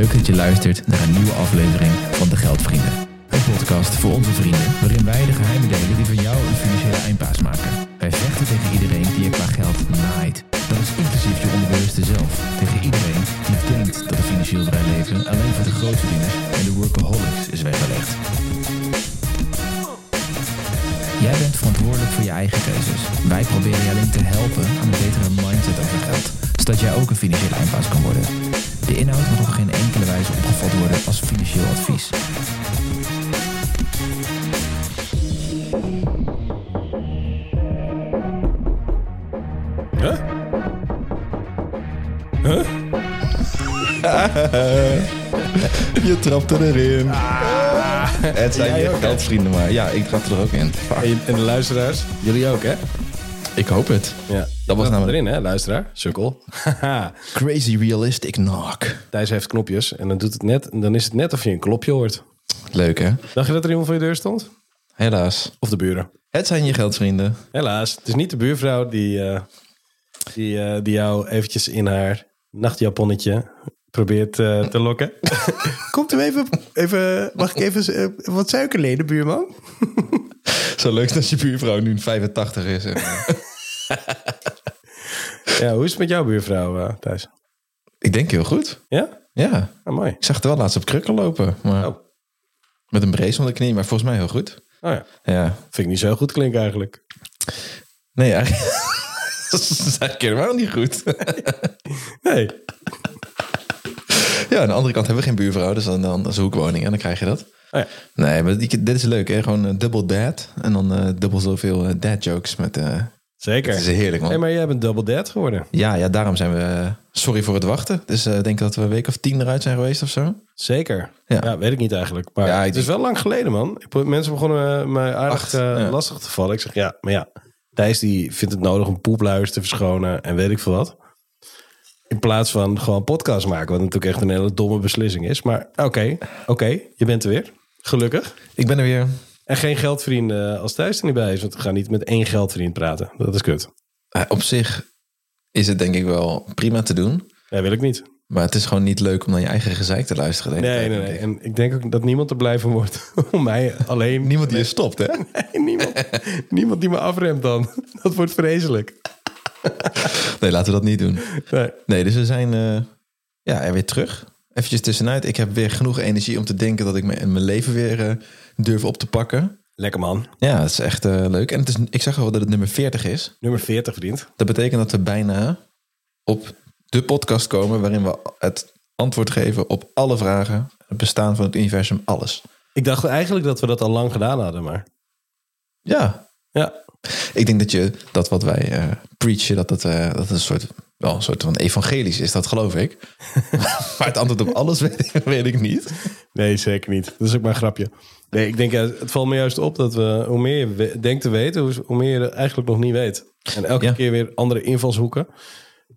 Leuk dat je luistert naar een nieuwe aflevering van De Geldvrienden. Een podcast voor onze vrienden, waarin wij de geheimen delen die van jou een financiële eindpaas maken. Wij vechten tegen iedereen die je qua geld naait. Dat is inclusief je onderbewuste zelf. Tegen iedereen die denkt dat een financieel vrij leven alleen voor de grootverdieners en de workaholics is weggelegd. Jij bent verantwoordelijk voor je eigen keuzes. Wij proberen je alleen te helpen aan een betere mindset over geld, zodat jij ook een financiële eindbaas kan worden. De inhoud mag op geen enkele wijze opgevat worden als financieel advies. Huh? Huh? Je trapte erin. Het zijn je geldvrienden maar. Ja, ik trapte er ook in. Fuck. En de luisteraars, jullie ook, hè? Ik hoop het. Ja. Dat was namelijk erin, hè, luisteraar? Sukkel. Crazy realistic knock. Thijs heeft knopjes en dan, doet het net, dan is het net of je een klopje hoort. Leuk hè? Dacht je dat er iemand voor je deur stond? Helaas. Of de buren? Het zijn je geldvrienden. Helaas. Het is niet de buurvrouw die, eh, die, eh, die jou eventjes in haar nachtjaponnetje probeert eh, te lokken. Komt u even, even, mag ik even eh, wat suiker lenen, buurman? Zo leuk dat je buurvrouw nu 85 is. En, eh, Ja, hoe is het met jouw buurvrouw, eh, Thijs? ik denk heel goed. Ja? Ja. Ah, mooi. Ik zag het wel laatst op krukken lopen. Maar Oh. Met een brace onder de knie, maar volgens mij heel goed. Oh ja. Ja. Vind ik niet zo goed klinken eigenlijk. Nee, eigenlijk... dat is eigenlijk helemaal niet goed. Nee. Ja, aan de andere kant hebben we geen buurvrouw. Dus dan, dan is een hoekwoning en dan krijg je dat. Oh ja. Nee, maar dit is leuk hè. Gewoon eh, double dad. En dan eh, dubbel zoveel eh, dad jokes met... Zeker. het is heerlijk man. Hey, maar jij bent double dad geworden. Ja, ja, daarom zijn we... sorry voor het wachten. Dus ik denk dat we een week of tien eruit zijn geweest of zo. Zeker. Ja. Ja. weet ik niet eigenlijk. Maar Ja, het is wel lang geleden, man. Mensen begonnen mij aardig Acht, ja. lastig te vallen. Ik zeg, ja, maar ja. Thijs die vindt het nodig om poepluiers te verschonen en weet ik veel wat. In plaats van gewoon podcast maken, wat natuurlijk echt een hele domme beslissing is. Maar oké, oké, je bent er weer. Gelukkig. Ik ben er weer. En geen geldvrienden als Thijs er niet bij is. Want we gaan niet met één geldvriend praten. Dat is kut. Eh, op zich is het denk ik wel prima te doen. Nee, wil ik niet. Maar het is gewoon niet leuk om naar je eigen gezeik te luisteren. Nee, nee, nee. En ik denk ook dat niemand er blij van wordt om mij alleen... Niemand die je stopt, hè? Nee, niemand, niemand die me afremt dan. Dat wordt vreselijk. Nee, laten we dat niet doen. Nee. Nee, dus we zijn eh, ja, er weer terug. Eventjes tussenuit. Ik heb weer genoeg energie om te denken dat ik mijn leven weer eh, durf op te pakken. Lekker man. Ja, het is echt eh, leuk. En het is, ik zag al dat het nummer 40 is. Nummer 40, vriend. Dat betekent dat we bijna op de podcast komen waarin we het antwoord geven op alle vragen. Het bestaan van het universum, alles. Ik dacht eigenlijk dat we dat al lang gedaan hadden, maar... Ja, Ja, ik denk dat je dat wat wij eh, preachen, dat dat, eh, dat het een soort, wel een soort van evangelisch is, dat geloof ik. maar het antwoord op alles weet, ik- weet ik niet. nee, zeker niet. Dat is ook maar een grapje. Nee, ik denk, het valt me juist op dat we, hoe meer je we- denkt te weten, hoe, meer je eigenlijk nog niet weet. En elke Ja. keer weer andere invalshoeken.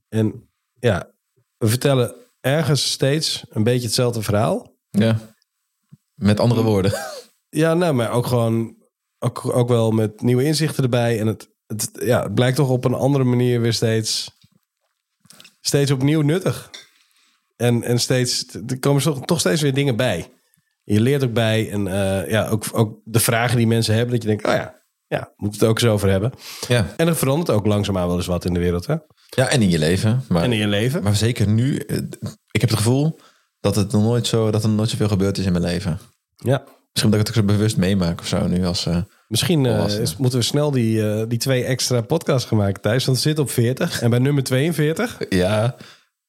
En ja, we vertellen ergens steeds een beetje hetzelfde verhaal. Ja. Met andere woorden. Ja, nou, maar ook gewoon ook, ook wel met nieuwe inzichten erbij. En het, het, ja, het blijkt toch op een andere manier weer steeds, steeds opnieuw nuttig. En, en steeds, er komen toch, toch steeds weer dingen bij. Je leert ook bij. En eh, ja, ook, ook de vragen die mensen hebben. Dat je denkt, oh ja, ja, moet het ook eens over hebben. Ja. En er verandert ook langzaamaan wel eens wat in de wereld. Hè? ja, en in je leven. Maar, En in je leven. maar zeker nu, eh, ik heb het gevoel dat het nog nooit zo, dat er nog nooit zoveel gebeurd is in mijn leven. Ja. Misschien dat ik het ook zo bewust meemaak of zo nu als... eh, Misschien eh, is- moeten we snel die, eh, die twee extra podcasts gaan maken thuis. Want we zitten op 40. En bij nummer 42 ja,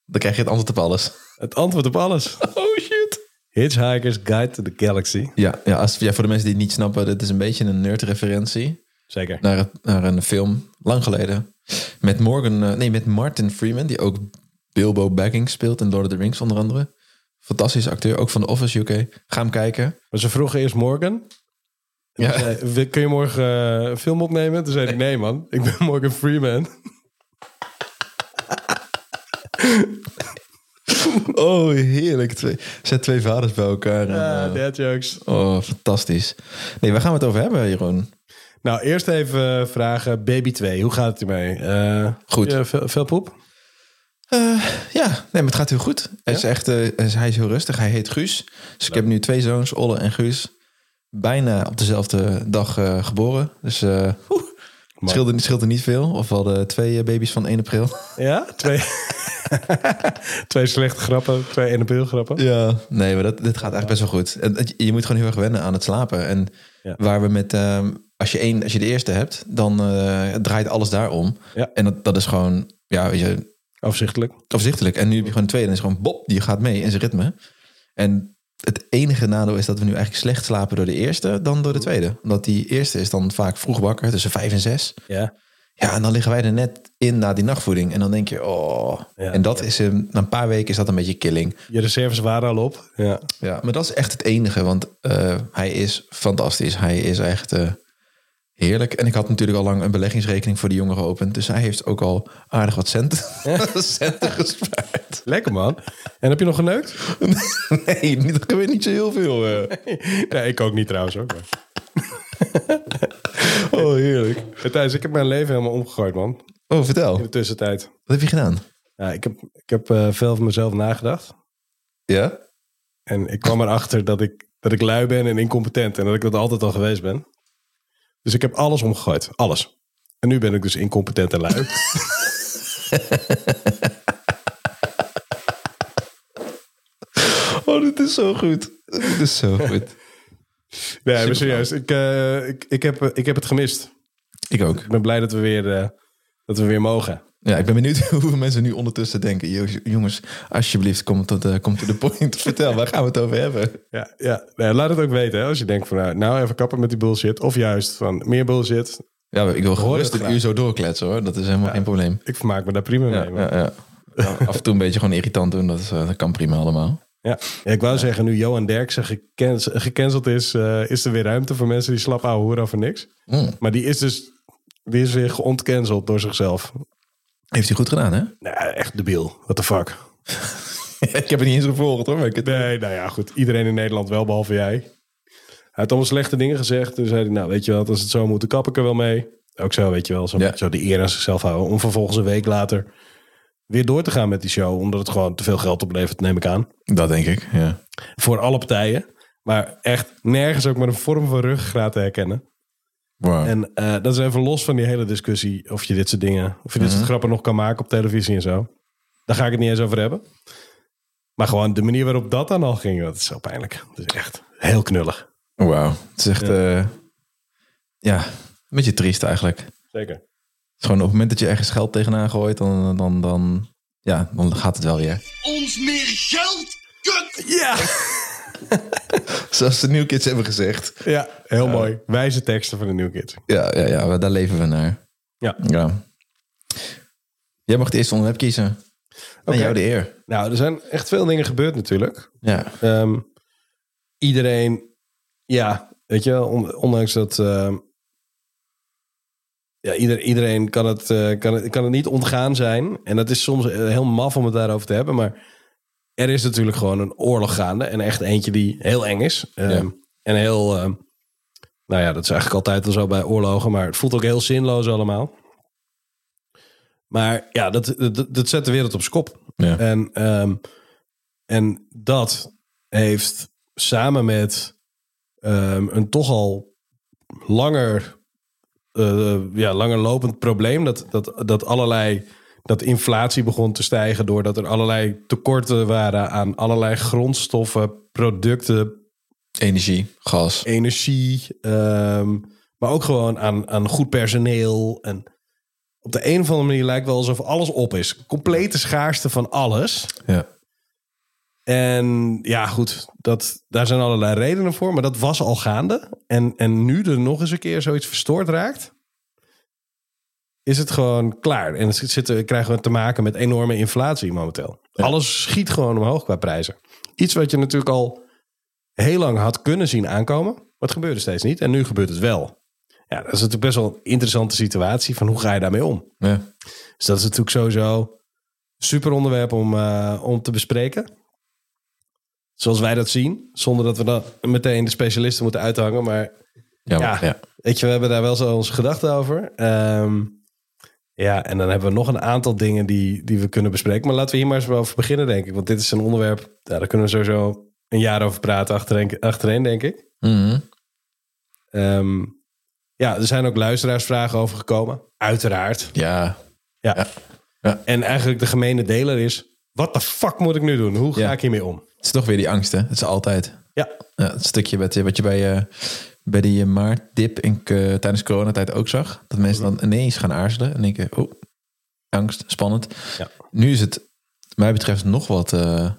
dan krijg je het antwoord op alles. Het antwoord op alles. Oh shit. Hitchhiker's Guide to the Galaxy. Ja, ja, als, ja, voor de mensen die het niet snappen, dit is een beetje een nerd-referentie Zeker. naar, het, naar een film lang geleden. Met Morgan, eh, nee, met Martin Freeman, die ook Bilbo Baggins speelt in Lord of the Rings onder andere. Fantastische acteur, ook van The Office UK. Ga hem kijken. Maar ze vroegen eerst Morgan. Ja. Zei, "Wil- kun je morgen eh, een film opnemen? Toen zei ik, nee man, ik ben Morgan Freeman. Oh, heerlijk. Twee, zet twee vaders bij elkaar. en, Ja, eh, dad jokes. oh, fantastisch. Nee, waar gaan we het over hebben, Jeroen? Nou, eerst even vragen, baby 2, hoe gaat het ermee? Eh, Goed. je veel, veel poep? Eh, ja, nee, maar het gaat heel goed. Hij is echt, eh, hij is heel rustig. Hij heet Guus. Dus ik heb nu twee zoons, Olle en Guus. Bijna op dezelfde dag eh, geboren. Dus het scheelde, scheelde niet veel. Of we hadden twee baby's van 1 april. Ja? Twee, twee slechte grappen, twee ene pil grappen. Ja. Nee, maar dat, dit gaat eigenlijk best wel goed. En Je moet gewoon heel erg wennen aan het slapen. En Ja. waar we met... ehm, als, je één, als je de eerste hebt, dan draait alles daarom. Ja. En dat, dat is gewoon... Ja, weet je, Afzichtelijk. Overzichtelijk. En nu heb je gewoon een tweede. En is gewoon Bob, die gaat mee in zijn ritme. En het enige nadeel is dat we nu eigenlijk slecht slapen door de eerste dan door de tweede. Omdat die eerste is dan vaak vroeg wakker, tussen vijf en zes. Ja. Ja, en dan liggen wij er net in na die nachtvoeding. En dan denk je, oh. Ja. en dat is, een, na een paar weken is dat een beetje killing. Je reserves waren al op. Ja. Ja, maar dat is echt het enige. Want eh, hij is fantastisch. Hij is echt eh, heerlijk. En ik had natuurlijk al lang een beleggingsrekening voor die jongen geopend. Dus hij heeft ook al aardig wat centen, centen gespaard. Lekker man. En heb je nog geneukt? Nee, niet- dat gebeurt niet zo heel veel. eh. Nee, ik ook niet trouwens ook. Oh, heerlijk. Hey, Thijs, ik heb mijn leven helemaal omgegooid man. Oh, vertel. In de tussentijd. Wat heb je gedaan? Ja, ik heb, ik heb eh, veel van mezelf nagedacht. Ja? En ik kwam erachter dat ik, dat ik lui ben en incompetent. En dat ik dat altijd al geweest ben. Dus ik heb alles omgegooid. Alles. En nu ben ik dus incompetent en lui. Oh, dit is zo goed. Dit is zo goed. Nee, maar serieus. Ik, eh, ik, ik, heb, ik heb het gemist. Ik ook. Ik ben blij dat we weer, eh, dat we weer mogen. Ja, ik ben benieuwd hoeveel mensen nu ondertussen denken. "Jo- Jongens, alsjeblieft, kom tot, de kom to the point. Vertel, waar gaan we het over hebben? Ja, ja. Nee, laat het ook weten. Hè, als je denkt van nou, nou even kappen met die bullshit. Of juist van meer bullshit. Ja, ik wil gerust een uur zo doorkletsen hoor. Dat is helemaal geen probleem. Ik vermaak me daar prima Ja, mee. maar- ja, ja. Ja, Af en toe een beetje gewoon irritant doen. Dat, is, eh, dat kan prima allemaal. Ja. Ja, ik wou zeggen, nu Johan Derksen gecance- gecanceld is, eh, is er weer ruimte voor mensen die slap ouwe hoeren over niks. Mm. Maar die is dus die is weer geontcanceld door zichzelf. Heeft hij goed gedaan, hè? Nou, echt debiel. What the fuck? ik heb het niet eens gevolgd hoor. Ik het... Nee, nou ja, goed. Iedereen in Nederland wel, behalve jij. Hij had allemaal slechte dingen gezegd. Toen zei hij, nou weet je wel, als het zo moet, dan kap ik er wel mee. Ook zo, weet je wel. Zo, Ja. zo die eer aan zichzelf houden. Om vervolgens een week later weer door te gaan met die show. Omdat het gewoon te veel geld oplevert, neem ik aan. Dat denk ik, ja. Voor alle partijen. Maar echt nergens ook maar een vorm van ruggengraat te herkennen. Wow. En eh, dat is even los van die hele discussie. Of je dit soort dingen, of je dit Mhm. soort grappen nog kan maken op televisie en zo. Daar ga ik het niet eens over hebben. Maar gewoon de manier waarop dat dan al ging, dat is zo pijnlijk. Dat is echt heel knullig. Wauw. Het is echt, ja. ja, een beetje triest eigenlijk. Zeker. Het is gewoon op het moment dat je ergens geld tegenaan gooit, dan, dan, dan, ja, dan gaat het wel weer. ons meer geld, kut! Ja, Zoals de New Kids hebben gezegd. ja heel mooi. Wijze teksten van de New Kids. Ja, ja, ja, daar leven we naar. Ja. Ja. Jij mag het eerste onderwerp kiezen. Oké. En jou de eer. Nou, er zijn echt veel dingen gebeurd natuurlijk. Ja. Ehm, iedereen, ja, weet je, wel, on- ondanks dat. ehm, ja, ieder, iedereen kan het, eh, kan, het, kan het niet ontgaan zijn. En dat is soms eh, heel maf om het daarover te hebben. Maar er is natuurlijk gewoon een oorlog gaande. En echt eentje die heel eng is. Ehm, Ja. En heel. ehm, nou ja, dat is eigenlijk altijd al zo bij oorlogen. Maar het voelt ook heel zinloos allemaal. Maar ja, dat, dat, dat zet de wereld op kop. Ja. En, ehm, en dat heeft samen met een toch al langer, eh, ja, langer lopend probleem. Dat, dat, dat allerlei. Dat inflatie begon te stijgen doordat er allerlei tekorten waren aan allerlei grondstoffen, producten, Energie, gas. energie, ehm, maar ook gewoon aan, aan goed personeel. En op de een of andere manier lijkt wel alsof alles op is. Complete schaarste van alles. Ja. En ja, goed, dat, daar zijn allerlei redenen voor, maar dat was al gaande. En, en nu er nog eens een keer zoiets verstoord raakt, is het gewoon klaar. En zitten, krijgen we te maken met enorme inflatie momenteel. Alles schiet gewoon omhoog qua prijzen. Iets wat je natuurlijk al heel lang had kunnen zien aankomen, maar het gebeurde steeds niet. En nu gebeurt het wel. Ja, dat is natuurlijk best wel een interessante situatie van hoe ga je daarmee om? Ja. Dus dat is natuurlijk sowieso een super onderwerp om, eh, om te bespreken. Zoals wij dat zien. Zonder dat we dan meteen de specialisten moeten uithangen. Maar Ja, Ja. maar- ja. weet je, we hebben daar wel zo onze gedachten over. Ehm, Ja, en dan hebben we nog een aantal dingen die, die we kunnen bespreken. Maar laten we hier maar eens wel over beginnen, denk ik. Want dit is een onderwerp, ja, daar kunnen we sowieso een jaar over praten achtereen, achtereen denk ik. Ehm, ja, er zijn ook luisteraarsvragen over gekomen. Uiteraard. Ja, Ja. Ja. Ja. En eigenlijk de gemene deler is... wat de fuck moet ik nu doen? Hoe ga Ja. ik hiermee om? het is toch weer die angst, hè? Het is altijd. Ja, Ja, het stukje wat, wat je bij, eh, bij die eh, maartdip in, eh, tijdens coronatijd ook zag. Dat mensen dan ineens gaan aarzelen en denken, oh, angst, spannend. Ja. Nu is het, mij betreft, nog wat, eh,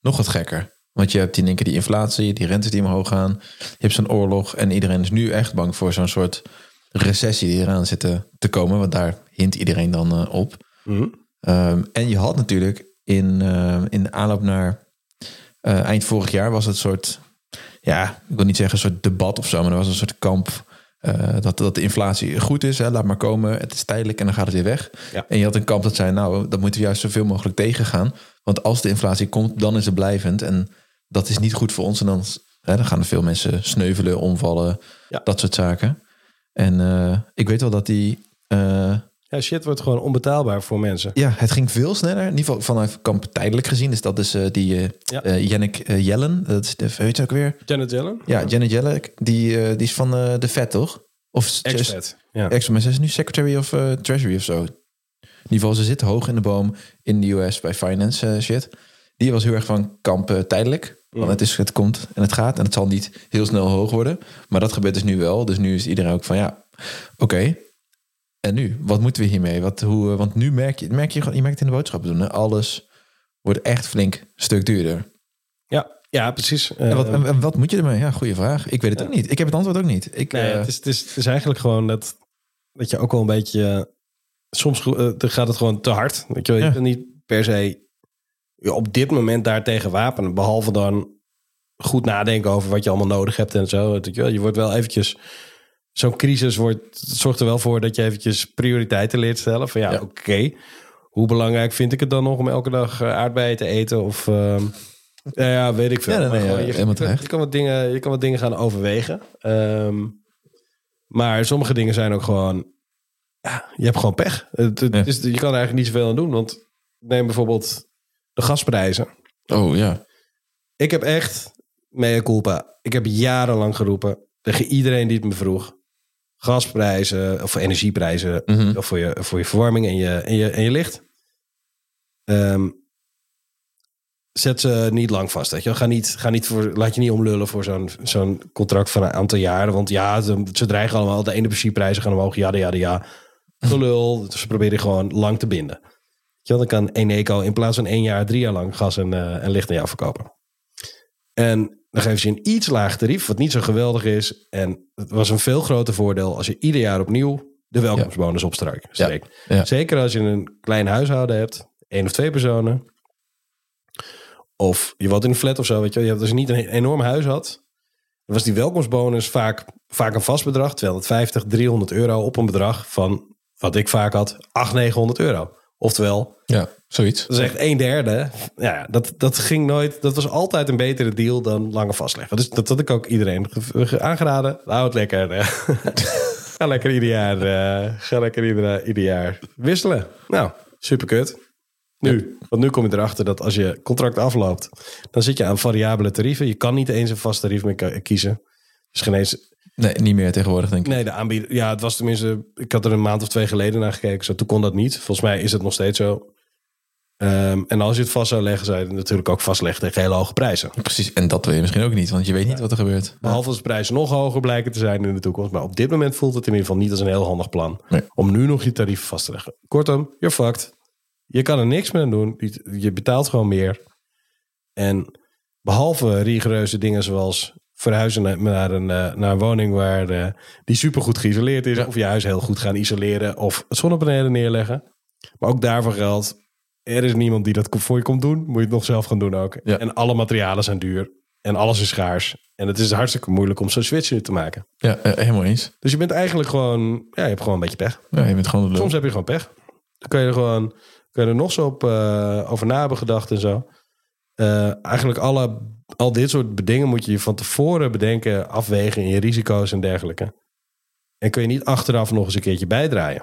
nog wat gekker. Want je hebt in één keer die inflatie, die rentes die omhoog gaan. Je hebt zo'n oorlog en iedereen is nu echt bang voor zo'n soort recessie die eraan zit te, komen. Want daar hint iedereen dan op. Mhm. Ehm, en je had natuurlijk in, in de aanloop naar eind vorig jaar was het soort, ja, ik wil niet zeggen een soort debat of zo, maar er was een soort kamp eh, dat, dat de inflatie goed is, hè, laat maar komen, het is tijdelijk en dan gaat het weer weg. Ja. En je had een kamp dat zei, nou, dat moeten we juist zoveel mogelijk tegengaan, want als de inflatie komt, dan is het blijvend en dat is niet goed voor ons en dan, hè, dan gaan er veel mensen sneuvelen, omvallen, Ja. dat soort zaken. En eh, ik weet wel dat die eh, ja, shit wordt gewoon onbetaalbaar voor mensen. ja, het ging veel sneller. In ieder geval vanuit kamp tijdelijk gezien. Dus dat is eh, die Ja. Jannik eh, Jellen. Dat is de, weet je ook weer? Janet Yellen? Ja, Janet Yellen. Die, die is van de Fed, toch? Of Ex-vet. Ja. Ex, maar ze is nu Secretary of Treasury of zo. In ieder geval, ze zit hoog in de boom in de US bij finance shit. Die was heel erg van kamp tijdelijk. Want het, is, het komt en het gaat en het zal niet heel snel hoog worden. Maar dat gebeurt dus nu wel. Dus nu is iedereen ook van ja, oké. En nu? Wat moeten we hiermee? Wat, hoe, eh, want nu merk je, merk je, gewoon- je merkt het in de boodschappen doen. Hè? Alles wordt echt flink een stuk duurder. Ja, ja, precies. En wat, Eh, en, wat moet je ermee? Ja, goede vraag. Ik weet het ook niet. Ik heb het antwoord ook niet. Ik, Nee, eh, het, is, het, is, het is eigenlijk gewoon dat, dat je ook wel een beetje... soms dan gaat het gewoon te hard. Weet je, wel. je niet per se je op dit moment daartegen wapenen. Behalve dan goed nadenken over wat je allemaal nodig hebt en zo. Weet je, wel. je wordt wel eventjes... Zo'n crisis wordt, zorgt er wel voor dat je eventjes prioriteiten leert stellen. Van ja, Ja. oké. Hoe belangrijk vind ik het dan nog om elke dag eh, aardbeien te eten? Of... ehm, ja, ja, weet ik veel. Ja, nee, Maar nee, gewoon, ja, je, kan- terecht. je kan wat dingen, je kan wat dingen gaan overwegen. Ehm, maar sommige dingen zijn ook gewoon... Ja, je hebt gewoon pech. Het, is, je kan er eigenlijk niet zoveel aan doen. Want neem bijvoorbeeld de gasprijzen. oh ja. Ik heb echt, mea culpa, ik heb jarenlang geroepen tegen iedereen die het me vroeg. Gasprijzen of energieprijzen Mhm. of voor, je, voor je verwarming en je, en je, en je licht. Ehm, zet ze niet lang vast. Weet je. Ga niet, ga niet voor, laat je niet omlullen voor zo'n zo'n contract van een aantal jaren. Want ja, ze, ze dreigen allemaal. De energieprijzen gaan omhoog. Ja, ja, ja. Gelul. Dus ze proberen gewoon lang te binden. Dan kan Eneco in plaats van één jaar, drie jaar lang gas en, eh, en licht aan jou verkopen. En dan geven ze je een iets laag tarief, wat niet zo geweldig is. En het was een veel groter voordeel als je ieder jaar opnieuw de welkomstbonus. Ja. Zeker als je een klein huishouden hebt, één of twee personen. Of je woont in een flat of zo, weet je. je hebt als je niet een enorm huis had, dan was die welkomstbonus vaak, vaak een vast bedrag, 250, 300 euro op een bedrag van, wat ik vaak had, 800, 900 euro. Oftewel, Ja, zoiets. dat is echt een derde. Ja, dat, dat ging nooit. Dat was altijd een betere deal dan langer vastleggen. Dus dat had ik ook iedereen ge- ge- aangeraden. Hou het lekker. ga lekker ieder jaar. eh, ga lekker ieder, ieder jaar wisselen. Nou, super kut. Nu, want nu kom je erachter dat als je contract afloopt, dan zit je aan variabele tarieven. Je kan niet eens een vast tarief meer kiezen. Dus geen eens, Nee, niet meer tegenwoordig, denk ik. Nee, de aanbieder. Ja, het was tenminste. Ik had er een maand of twee geleden naar gekeken. Zo, toen kon dat niet. Volgens mij is het nog steeds zo. Ehm, en als je het vast zou leggen, zou je het natuurlijk ook vastleggen tegen hele hoge prijzen. Precies, en dat wil je misschien ook niet, want je weet niet wat er gebeurt. Behalve als de prijzen nog hoger blijken te zijn in de toekomst. Maar op dit moment voelt het in ieder geval niet als een heel handig plan. Nee. Om nu nog je tarieven vast te leggen. Kortom, you're fucked. Je kan er niks aan doen. Je- Je betaalt gewoon meer. En behalve rigoureuze dingen zoals verhuizen naar, naar, een, eh, naar een woning waar eh, die supergoed geïsoleerd is. Of je huis heel goed gaan isoleren. Of zonnepanelen neerleggen. Maar ook daarvoor geldt. Er is niemand die dat voor je komt doen. Moet je het nog zelf gaan doen ook. Ja. En alle materialen zijn duur. En alles is schaars. En het is hartstikke moeilijk om zo'n switch te maken. Ja, eh, helemaal eens. Dus je bent eigenlijk gewoon... Ja, je hebt gewoon een beetje pech. Ja, je bent gewoon de. Soms heb je gewoon pech. Dan kan je er gewoon kan je er nog zo op, over na hebben gedacht en zo. Eh, eigenlijk alle, al dit soort dingen moet je van tevoren bedenken, afwegen in je risico's en dergelijke. En kun je niet achteraf nog eens een keertje bijdraaien.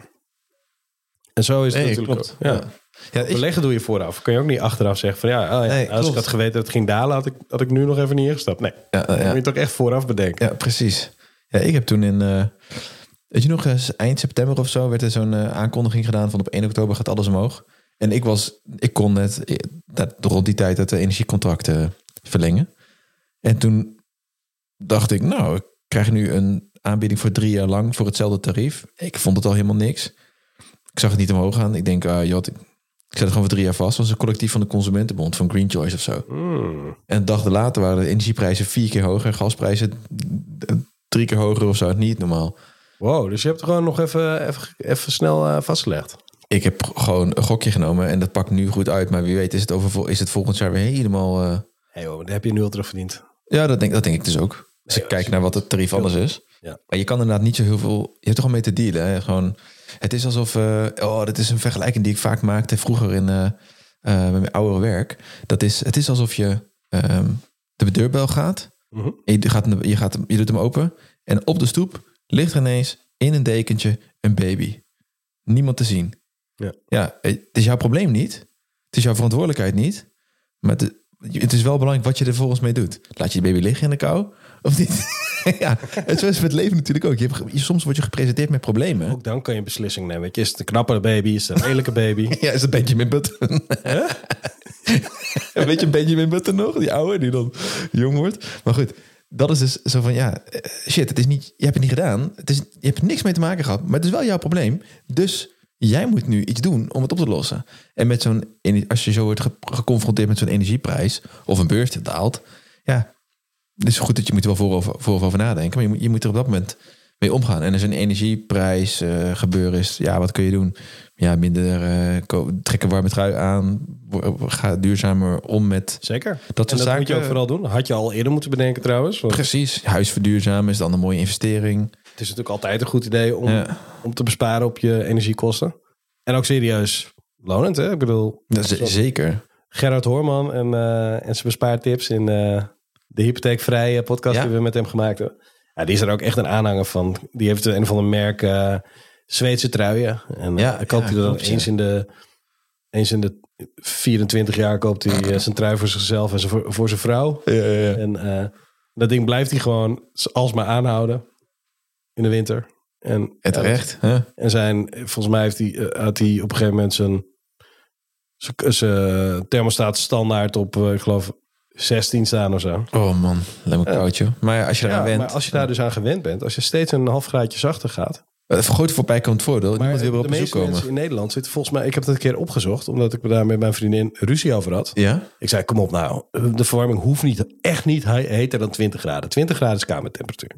En zo is het Nee, natuurlijk klopt. ook. Ja. Ja. Ik, Beleggen doe je vooraf. Kun je ook niet achteraf zeggen van ja, oh ja, Nee, als ik klopt. had geweten dat het ging dalen, had ik, had ik nu nog even niet ingestapt. Nee, ja, dat ja. moet je toch echt vooraf bedenken. Ja, precies. Ja, ik heb toen in, eh, weet je nog, eens eind september of zo werd er zo'n eh, aankondiging gedaan van op 1 oktober gaat alles omhoog. En ik was, ik kon net eh, dat, rond die tijd het energiecontract eh, verlengen. En toen dacht ik, nou, ik krijg nu een aanbieding voor drie jaar lang voor hetzelfde tarief. Ik vond het al helemaal niks. Ik zag het niet omhoog gaan. Ik denk, ah, joh, ik, ik zet het gewoon voor drie jaar vast. Dat was een collectief van de Consumentenbond van Green Choice of zo. Hmm. En dagen later waren de energieprijzen vier keer hoger. Gasprijzen drie keer hoger of zo. Niet normaal. Wow, dus je hebt gewoon nog even, even, even snel eh, vastgelegd. Ik heb gewoon een gokje genomen en dat pakt nu goed uit. Maar wie weet is het, over, is het volgend jaar weer helemaal... Hé hey, heb je nu al terug verdiend. Ja, dat denk, dat denk ik dus ook. Als ik kijk naar wat het tarief anders is. Ja. Maar je kan inderdaad niet zo heel veel... Je hebt toch al mee te dealen. Hè? Gewoon, het is alsof... eh, oh, dat is een vergelijking die ik vaak maakte vroeger in eh, met mijn oude werk. Dat is, het is alsof je ehm, de deurbel gaat. Mhm. je, gaat, je, gaat, je doet hem open. En op de stoep ligt er ineens in een dekentje een baby. Niemand te zien. Ja. ja, het is jouw probleem niet. Het is jouw verantwoordelijkheid niet. Maar het, het is wel belangrijk wat je er volgens mee doet. Laat je de baby liggen in de kou? Of niet? ja, zo is het met leven natuurlijk ook. Je hebt, soms word je gepresenteerd met problemen. Ook dan kan je een beslissing nemen. Weet je, is het een knappe baby? Is het een lelijke baby? Ja, is het Benjamin Button? Weet je Benjamin Button nog? Die oude die dan jong wordt. Maar goed, dat is dus zo van ja, eh, shit, het is niet, je hebt het niet gedaan. Het is, je hebt er niks mee te maken gehad, maar het is wel jouw probleem. Dus jij moet nu iets doen om het op te lossen. En met zo'n, als je zo wordt ge- geconfronteerd met zo'n energieprijs of een beurs die daalt, ja, het is goed dat je moet er wel voorover, voorover nadenken, maar je moet, je moet er op dat moment mee omgaan. En als een energieprijs eh, gebeuren is, ja, wat kun je doen? Ja, minder eh, ko- trek een warme trui aan, ga duurzamer om met Zeker. dat en dat moet je ook vooral doen. Had je al eerder moeten bedenken trouwens. Want Precies, huis verduurzamen is dan een mooie investering. Het is natuurlijk altijd een goed idee om, Ja. om te besparen op je energiekosten. En ook serieus lonend, hè? Ik bedoel, Dat is, zeker. Gerard Hoorman en, eh, en zijn bespaartips in eh, de hypotheekvrije podcast Ja. die we met hem gemaakt hebben. Ja, die is er ook echt een aanhanger van. Die heeft een of ander merk eh, Zweedse truien. En Ja, koopt hij dan eens, in de, eens in de 24 jaar koopt hij zijn trui voor zichzelf en voor, voor zijn vrouw. En dat ding blijft hij gewoon alsmaar aanhouden in de winter. En, En terecht. hè? en zijn, volgens mij heeft hij, eh, had hij op een gegeven moment zijn, zijn, zijn thermostaat standaard op, eh, ik geloof, 16 staan of zo. Oh man, let me koud joh. Maar als je Ja, went, maar als je daar dus aan gewend bent, als je steeds een half graadje zachter gaat. het groot voorbij komt voordeel. Maar weer de op bezoek meeste komen. mensen in Nederland zitten volgens mij, ik heb dat een keer opgezocht, omdat ik me daar met mijn vriendin ruzie over had. Ja? Ik zei, kom op nou, de verwarming hoeft niet, echt niet he- heter dan 20 graden. 20 graden is kamertemperatuur.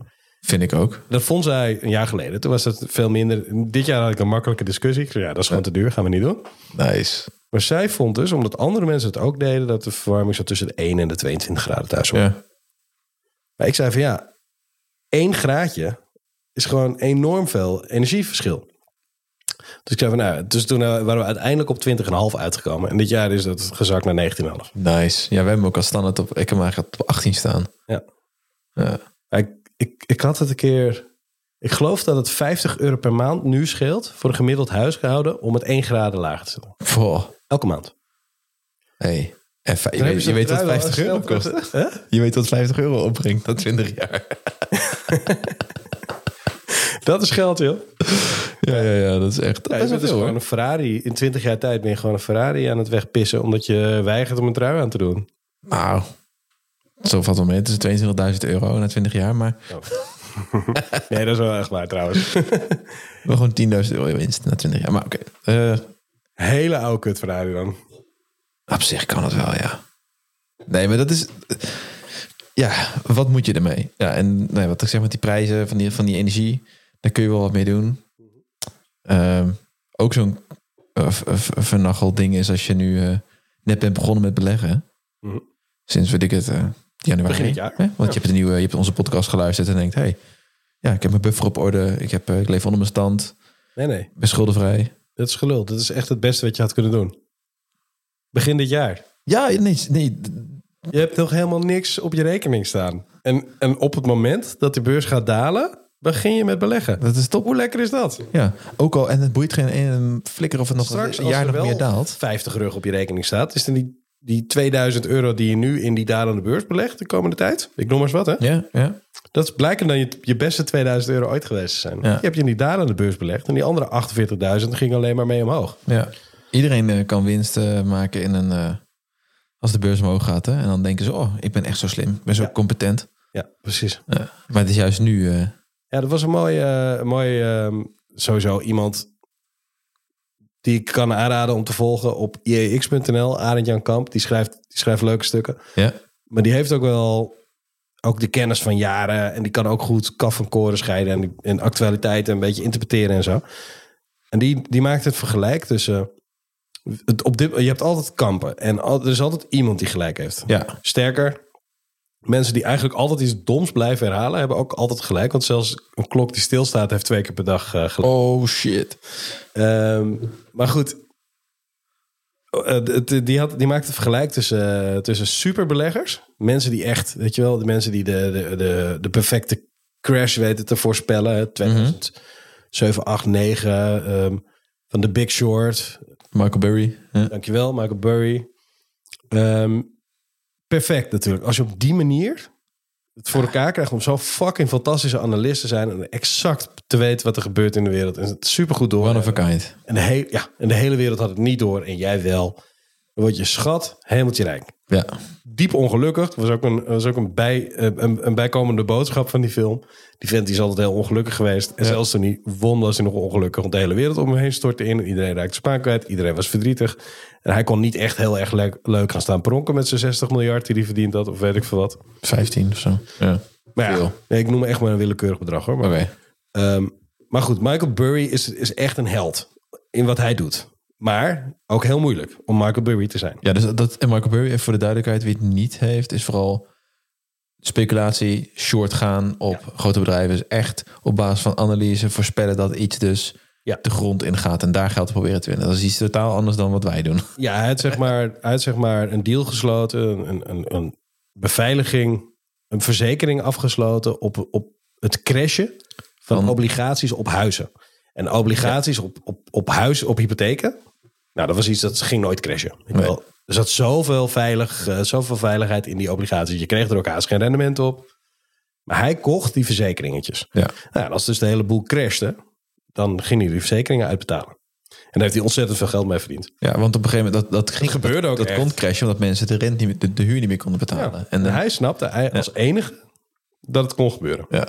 Vind ik ook. Dat vond zij een jaar geleden. Toen was het veel minder. Dit jaar had ik een makkelijke discussie. Ik zei, ja, dat is gewoon te duur, gaan we niet doen. Nice. Maar zij vond dus, omdat andere mensen het ook deden, dat de verwarming zo tussen de 1 en de 22 graden thuis was. Ja. Maar ik zei van ja, 1 graadje is gewoon enorm veel energieverschil. Dus ik zei van nou, dus toen eh, waren we uiteindelijk op 20,5 uitgekomen. En dit jaar is dat gezakt naar 19,5. Nice. Ja, we hebben ook al standaard op, ik heb eigenlijk op 18 staan. Ja. Ja. Ik, ik, ik had het een keer. Ik geloof dat het 50 euro per maand nu scheelt voor een gemiddeld huishouden om het 1 graden lager te zetten. Goh. Elke maand. Hey. En je weet, je weet wat trui 50 wel euro kost. Je weet wat 50 euro opbrengt na 20 jaar. Dat is geld, joh. Ja, ja, ja, dat is echt. Dat is veel gewoon hoor. een Ferrari. In 20 jaar tijd ben je gewoon een Ferrari aan het wegpissen. omdat je weigert om een trui aan te doen. Nou, zo valt wel mee. Het is 22.000 euro na 20 jaar, maar Nee, dat is wel echt waar trouwens. wel gewoon 10.000 euro winst na 20 jaar. Maar oké, eh, Hele oude kut Ferrari dan. op zich kan het wel, ja. Nee, maar dat is. Ja, wat moet je ermee? Ja, en nee, wat ik zeg met die prijzen van die, van die energie, daar kun je wel wat mee doen. Ehm, ook zo'n uh, vernacheld ding is als je nu eh, net bent begonnen met beleggen. Mhm. Sinds weet ik het, januari. Begin het jaar. Hè? Want Ja. je hebt de nieuwe, je hebt onze podcast geluisterd en denkt, hey, ja, ik heb mijn buffer op orde, ik, heb, eh, ik leef onder mijn stand, Nee, nee. ik ben schuldenvrij. Dat is gelul. Dat is echt het beste wat je had kunnen doen. Begin dit jaar. Ja, nee, nee, Je hebt nog helemaal niks op je rekening staan. En, en op het moment dat de beurs gaat dalen... begin je met beleggen. Dat is top. Hoe lekker is dat? Ja, ook al. En het boeit geen ene flikker of het nog Straks, een jaar er nog meer daalt. 50 rug op je rekening staat, is dan die, die 2000 euro die je nu in die dalende beurs belegt de komende tijd. Ik noem maar eens wat, hè? Ja, ja. Dat is blijkbaar dan je, je beste 2000 euro ooit geweest te zijn. Ja. Je hebt je in die dalende beurs belegd en die andere 48.000 ging alleen maar mee omhoog. ja. Iedereen eh, kan winst eh, maken in een... eh, als de beurs omhoog gaat. Hè? En dan denken ze, oh, ik ben echt zo slim. Ik ben zo Ja. competent. Ja, precies. Ja. Maar het is juist nu... Ja, dat was een mooie, een mooie ehm, sowieso iemand die ik kan aanraden om te volgen op iex.nl. Arend Jan Kamp, die schrijft, die schrijft leuke stukken. ja. Maar die heeft ook wel ook de kennis van jaren. En die kan ook goed kaf van koren scheiden. En, die- en actualiteiten een beetje interpreteren en zo. En die, die maakt het vergelijk tussen... Het, op dit, je hebt altijd kampen. En al- er is altijd iemand die gelijk heeft. ja. Sterker, mensen die eigenlijk altijd iets doms blijven herhalen... hebben ook altijd gelijk. Want zelfs een klok die stilstaat heeft twee keer per dag eh, gelijk. Oh, shit. Ehm, maar goed, eh, het- die, had, die maakte vergelijk tussen, eh, tussen superbeleggers. Mensen die echt, weet je wel, de mensen die de, de, de, de perfecte crash weten te voorspellen. hè, 2007, 8, 9. ehm, van The Big Short. Michael Berry. Ja. Dankjewel, Michael Burry. Ehm, perfect natuurlijk. Als je op die manier het voor elkaar krijgt om zo fucking fantastische analist te zijn en exact te weten wat er gebeurt in de wereld en het supergoed door. One of a kind. En de, hele ja, en de hele wereld had het niet door en jij wel. Dan word je schat, hemeltje rijk. Ja. Diep ongelukkig. Dat was ook een, was ook een, bij, eh, een, een bijkomende boodschap van die film. Die vent die is altijd heel ongelukkig geweest. En zelfs toen hij won was hij nog ongelukkig. Want de hele wereld om hem heen stortte in. En iedereen raakte spaan kwijt. Iedereen was verdrietig. En hij kon niet echt heel erg le- leuk gaan staan pronken met zijn 60 miljard die hij verdiend had. Of weet ik veel wat. 15 of zo. Ja. Maar ja, Veel. nee, ik noem echt maar een willekeurig bedrag hoor. Maar Oké. Ehm, maar goed, Michael Burry is, is echt een held in wat hij doet. Maar ook heel moeilijk om Michael Burry te zijn. Ja, dus dat, en Michael Burry, even voor de duidelijkheid, wie het niet heeft, is vooral speculatie, short gaan op grote bedrijven. Dus echt op basis van analyse voorspellen dat iets dus Ja. de grond ingaat en daar geld te proberen te winnen. Dat is iets totaal anders dan wat wij doen. Ja, hij had zeg maar, hij had zeg maar een deal gesloten, een, een, een beveiliging, een verzekering afgesloten op, op het crashen van Van- obligaties op huizen. En obligaties op, op, op huis, op hypotheken. Nou, dat was iets dat ging nooit crashen. Ik Nee. wel, er zat zoveel, veilig, eh, zoveel veiligheid in die obligaties. Je kreeg er ook haast geen rendement op. Maar hij kocht die verzekeringetjes. Ja. Nou, en als dus de hele boel crashte, dan ging hij die verzekeringen uitbetalen. En daar heeft hij ontzettend veel geld mee verdiend. Ja, want op een gegeven moment, dat, dat, ging, gebeurde dat, ook Dat kon crashen omdat mensen de, rent niet, meer- de, de huur niet meer konden betalen. En En, hij snapte hij, als enige dat het kon gebeuren. ja,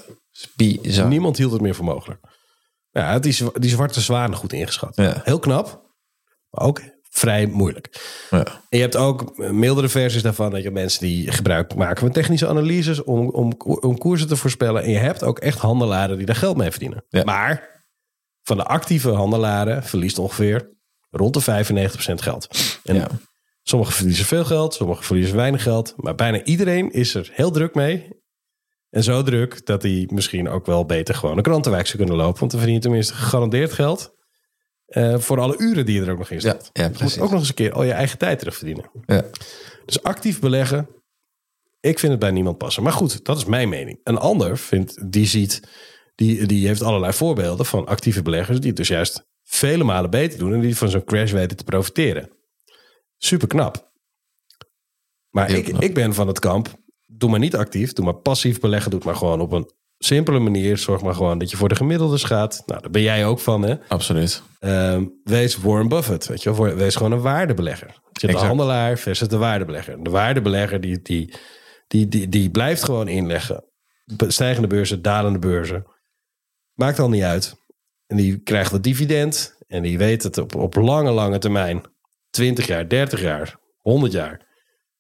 bizar. Niemand hield het meer voor mogelijk. Ja, die, die zwarte zwanen goed ingeschat. Ja. Heel knap, maar ook vrij moeilijk. Ja. En je hebt ook mildere versies daarvan. Dat je mensen die gebruik maken van technische analyses om, om, om koersen te voorspellen. En je hebt ook echt handelaren die daar geld mee verdienen. Ja. Maar van de actieve handelaren verliest ongeveer rond de 95% geld. En Ja. Sommigen verliezen veel geld, sommigen verliezen weinig geld. Maar bijna iedereen is er heel druk mee. En zo druk dat hij misschien ook wel beter gewoon een krantenwijk zou kunnen lopen. Want dan verdien je tenminste gegarandeerd geld. eh, voor alle uren die je er ook nog in Ja, staat. ja, je moet ook nog eens een keer al je eigen tijd terugverdienen. Ja. Dus actief beleggen, ik vind het bij niemand passen. Maar goed, dat is mijn mening. Een ander vindt, die ziet, die, die heeft allerlei voorbeelden van actieve beleggers die het dus juist vele malen beter doen en die van zo'n crash weten te profiteren. Super knap. Maar Heel ik, knap. ik ben van het kamp, doe maar niet actief, doe maar passief beleggen, doe het maar gewoon op een simpele manier. Zorg maar gewoon dat je voor de gemiddeldes gaat. Nou, daar ben jij ook van, hè? Absoluut. Ehm, wees Warren Buffett, weet je wel. Wees gewoon een waardebelegger. Je hebt de handelaar versus de waardebelegger. De waardebelegger die, die, die, die, die blijft gewoon inleggen. Stijgende beurzen, dalende beurzen. Maakt al niet uit. En die krijgt wat dividend. En die weet het op, op lange, lange termijn. 20 jaar, 30 jaar, 100 jaar.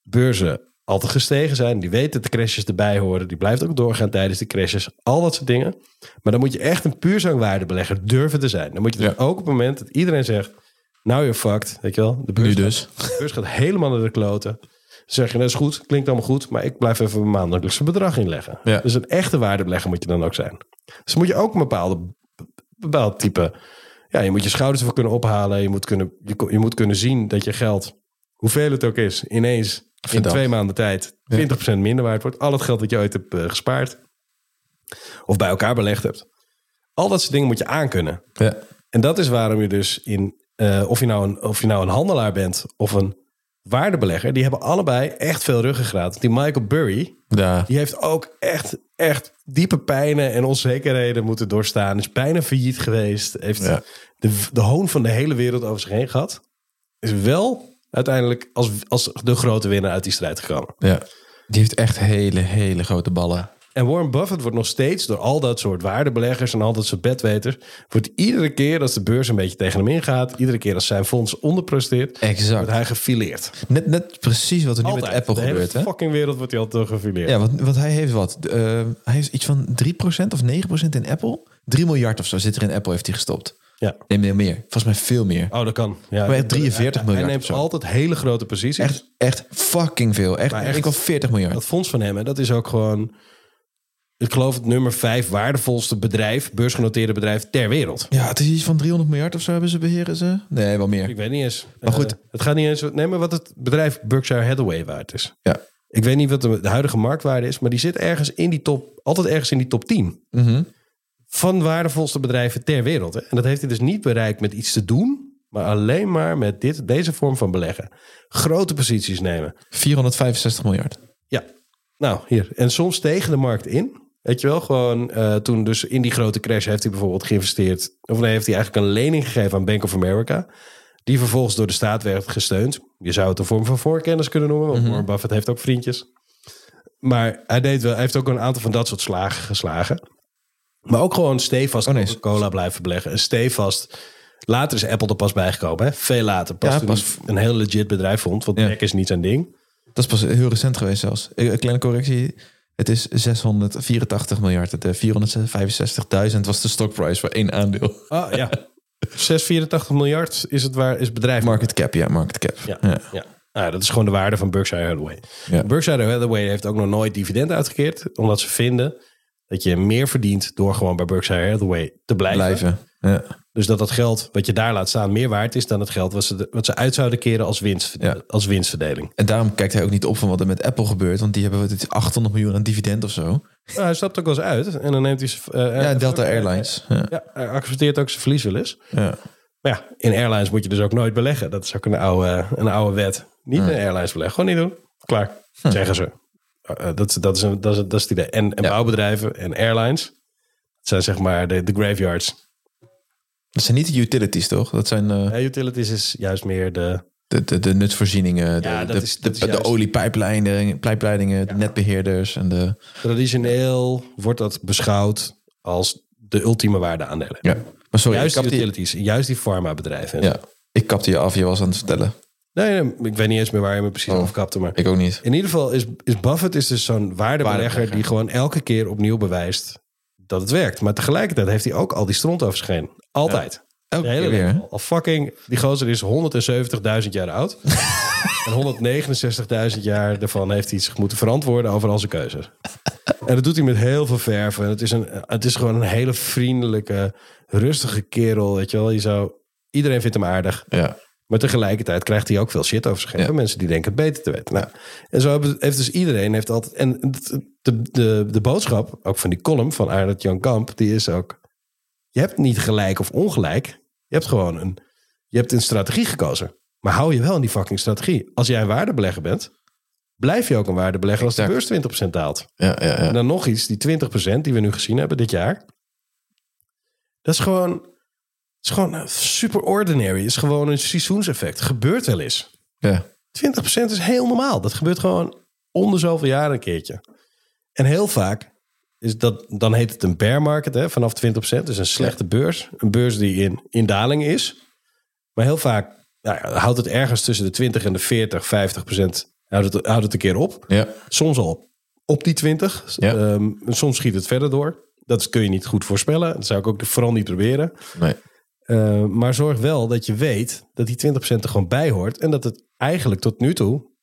Beurzen altijd gestegen zijn. Die weet dat de crashes erbij horen. Die blijft ook doorgaan tijdens de crashes. Al dat soort dingen. Maar dan moet je echt een puur zo'n waardebelegger durven te zijn. Dan moet je dus Ja. ook op het moment dat iedereen zegt... Nou, you're fucked. Weet je wel? De beurs Nu gaat- dus. de beurs gaat helemaal naar de kloten. Zeg je, dat is goed, klinkt allemaal goed, maar ik blijf even mijn maandelijkse bedrag inleggen. Ja. Dus een echte waardebelegger moet je dan ook zijn. Dus moet je ook een bepaalde, bepaald type... Ja, je moet je schouders ervoor kunnen ophalen. Je moet kunnen, je, je moet kunnen zien dat je geld, hoeveel het ook is, ineens in twee maanden tijd 20% minder waard wordt. Al het geld dat je ooit hebt eh, gespaard. of bij elkaar belegd hebt. Al dat soort dingen moet je aankunnen. Ja. En dat is waarom je dus in, eh, of, je nou een, of je nou een handelaar bent of een waardebelegger, die hebben allebei echt veel ruggengraat. Die Michael Burry, Ja. die heeft ook echt, echt diepe pijnen en onzekerheden moeten doorstaan. Is bijna failliet geweest. Heeft Ja. de, de hoon van de hele wereld over zich heen gehad. Is wel uiteindelijk als, als de grote winnaar uit die strijd gekomen. ja. Die heeft echt hele, hele grote ballen. En Warren Buffett wordt nog steeds door al dat soort waardebeleggers en al dat soort bedweters, wordt iedere keer als de beurs een beetje tegen hem ingaat, iedere keer als zijn fonds onderpresteert, Exact. wordt hij gefileerd. Net, net precies wat er nu Altijd. met Apple de hele gebeurt. Hè? fucking wereld wordt hij altijd gefileerd. Ja, want, want hij heeft wat? eh, hij heeft iets van 3% of 9% in Apple. 3 miljard of zo zit er in Apple, heeft hij gestopt. Ja. Nee, meer, meer. Volgens mij veel meer. Oh, dat kan. Ja, Maar echt 43 hij, miljard Hij neemt altijd hele grote posities. Echt, echt fucking veel. Echt, echt- ik wel 40 miljard. Dat fonds van hem, hè, dat is ook gewoon, ik geloof het nummer vijf waardevolste bedrijf, beursgenoteerde bedrijf ter wereld. Ja, het is iets van 300 miljard of zo hebben ze beheren ze. Nee, wel meer. Ik weet niet eens. Maar goed. Eh, het gaat niet eens. Neem maar wat het bedrijf Berkshire Hathaway waard is. Ja. Ik weet niet wat de, de huidige marktwaarde is, maar die zit ergens in die top, altijd ergens in die top 10 Mhm. Van waardevolste bedrijven ter wereld. Hè. En dat heeft hij dus niet bereikt met iets te doen, maar alleen maar met dit, deze vorm van beleggen. Grote posities nemen. 465 miljard. Ja, nou hier. En soms tegen de markt in. Weet je wel, gewoon eh, toen dus in die grote crash heeft hij bijvoorbeeld geïnvesteerd. Of nee, heeft hij eigenlijk een lening gegeven aan Bank of America. Die vervolgens door de staat werd gesteund. Je zou het een vorm van voorkennis kunnen noemen. Want Warren Buffett heeft ook vriendjes. Maar hij, deed wel, hij heeft ook een aantal van dat soort slagen geslagen. Maar ook gewoon stevast Oh, nee. Coca-Cola blijven beleggen. En stevast... Later is Apple er pas bijgekomen. Hè? Veel later. Pas Ja, toen pas- een heel legit bedrijf vond. Want Ja. Mac is niet zijn ding. Dat is pas heel recent geweest zelfs. Een kleine correctie. Het is 684 miljard. Het, eh, 465.000 was de stockprijs voor één aandeel. Ah ja. 684 miljard is het waar is bedrijf. Market cap, ja, market cap. Ja, Ja. ja. Nou, dat is gewoon de waarde van Berkshire Hathaway. Ja. Berkshire Hathaway heeft ook nog nooit dividend uitgekeerd, omdat ze vinden dat je meer verdient door gewoon bij Berkshire Hathaway te blijven. Blijven. Ja. Dus dat dat geld wat je daar laat staan meer waard is dan het geld wat ze, wat ze uit zouden keren als, winst, Ja. als winstverdeling. En daarom kijkt hij ook niet op van wat er met Apple gebeurt. Want die hebben wat, het is 800 miljoen aan dividend of zo. Nou, hij stapt ook wel eens uit en dan neemt hij... zijn- eh, Ja, eh, Delta Airlines. Ja. Ja, hij accepteert ook zijn verlies wel eens. Ja. Maar ja, in airlines moet je dus ook nooit beleggen. Dat is ook een oude, een oude wet. Niet in airlines beleggen. Gewoon niet doen. Klaar. Zeggen ze. Uh, dat, is- dat, is een, dat, is, dat is het idee. En, en Ja. bouwbedrijven en airlines. Dat zijn zeg maar de, de graveyards. Dat zijn niet de utilities, toch? Dat zijn eh, Ja, utilities is juist meer de... de, de, de nutsvoorzieningen, de, Ja, dat de, is- de, dat de, oliepijpleidingen, pijpleidingen, de netbeheerders en de... Traditioneel wordt dat beschouwd als de ultieme waardeaandelen. Ja. Maar sorry, juist ik die utilities. Juist die pharmabedrijven. ja, ik kapte je af, je was aan het vertellen. Nee, nee, ik weet niet eens meer waar je me precies Oh. over kapte. Maar Ik ook niet. In ieder geval is, is Buffett is dus zo'n waardebelegger die gewoon elke keer opnieuw bewijst dat het werkt. Maar tegelijkertijd heeft hij ook al die stront over zich heen. Altijd. Elke hele keer al. Al fucking, die gozer is 170.000 jaar oud. en 169.000 jaar daarvan heeft hij zich moeten verantwoorden over al zijn keuzes. En dat doet hij met heel veel verven. En het is, een, het is gewoon een hele vriendelijke, rustige kerel. Weet je wel, je zou, iedereen vindt hem aardig. Ja. Maar tegelijkertijd krijgt hij ook veel shit over zich heen. Ja. Mensen die denken het beter te weten. Nou, en zo heeft dus iedereen heeft altijd. En de, de, de boodschap, ook van die column van Arnold Jan Kamp, die is ook. Je hebt niet gelijk of ongelijk. Je hebt gewoon een. Je hebt een strategie gekozen. Maar hou je wel in die fucking strategie. Als jij een waardebelegger bent, blijf je ook een waardebelegger als de beurs 20% daalt. Ja, ja, ja. En dan nog iets, die 20% die we nu gezien hebben dit jaar. Dat is gewoon, is gewoon eh, super ordinary. is gewoon een seizoenseffect. Gebeurt wel eens. ja. 20% is heel normaal. Dat gebeurt gewoon om de zoveel jaar een keertje. En heel vaak is dat, dan heet het een bear market hè, vanaf 20%. Dus een slechte beurs. Een beurs die in, in daling is. Maar heel vaak nou ja, houdt het ergens tussen de 20 en de 40, 50% houdt het, houdt het een keer op. ja. Soms al op, op die 20. Ja. Ehm, soms schiet het verder door. Dat kun je niet goed voorspellen. Dat zou ik ook vooral niet proberen. Nee. Uh, maar zorg wel dat je weet dat die 20% er gewoon bij hoort. En dat het eigenlijk tot nu toe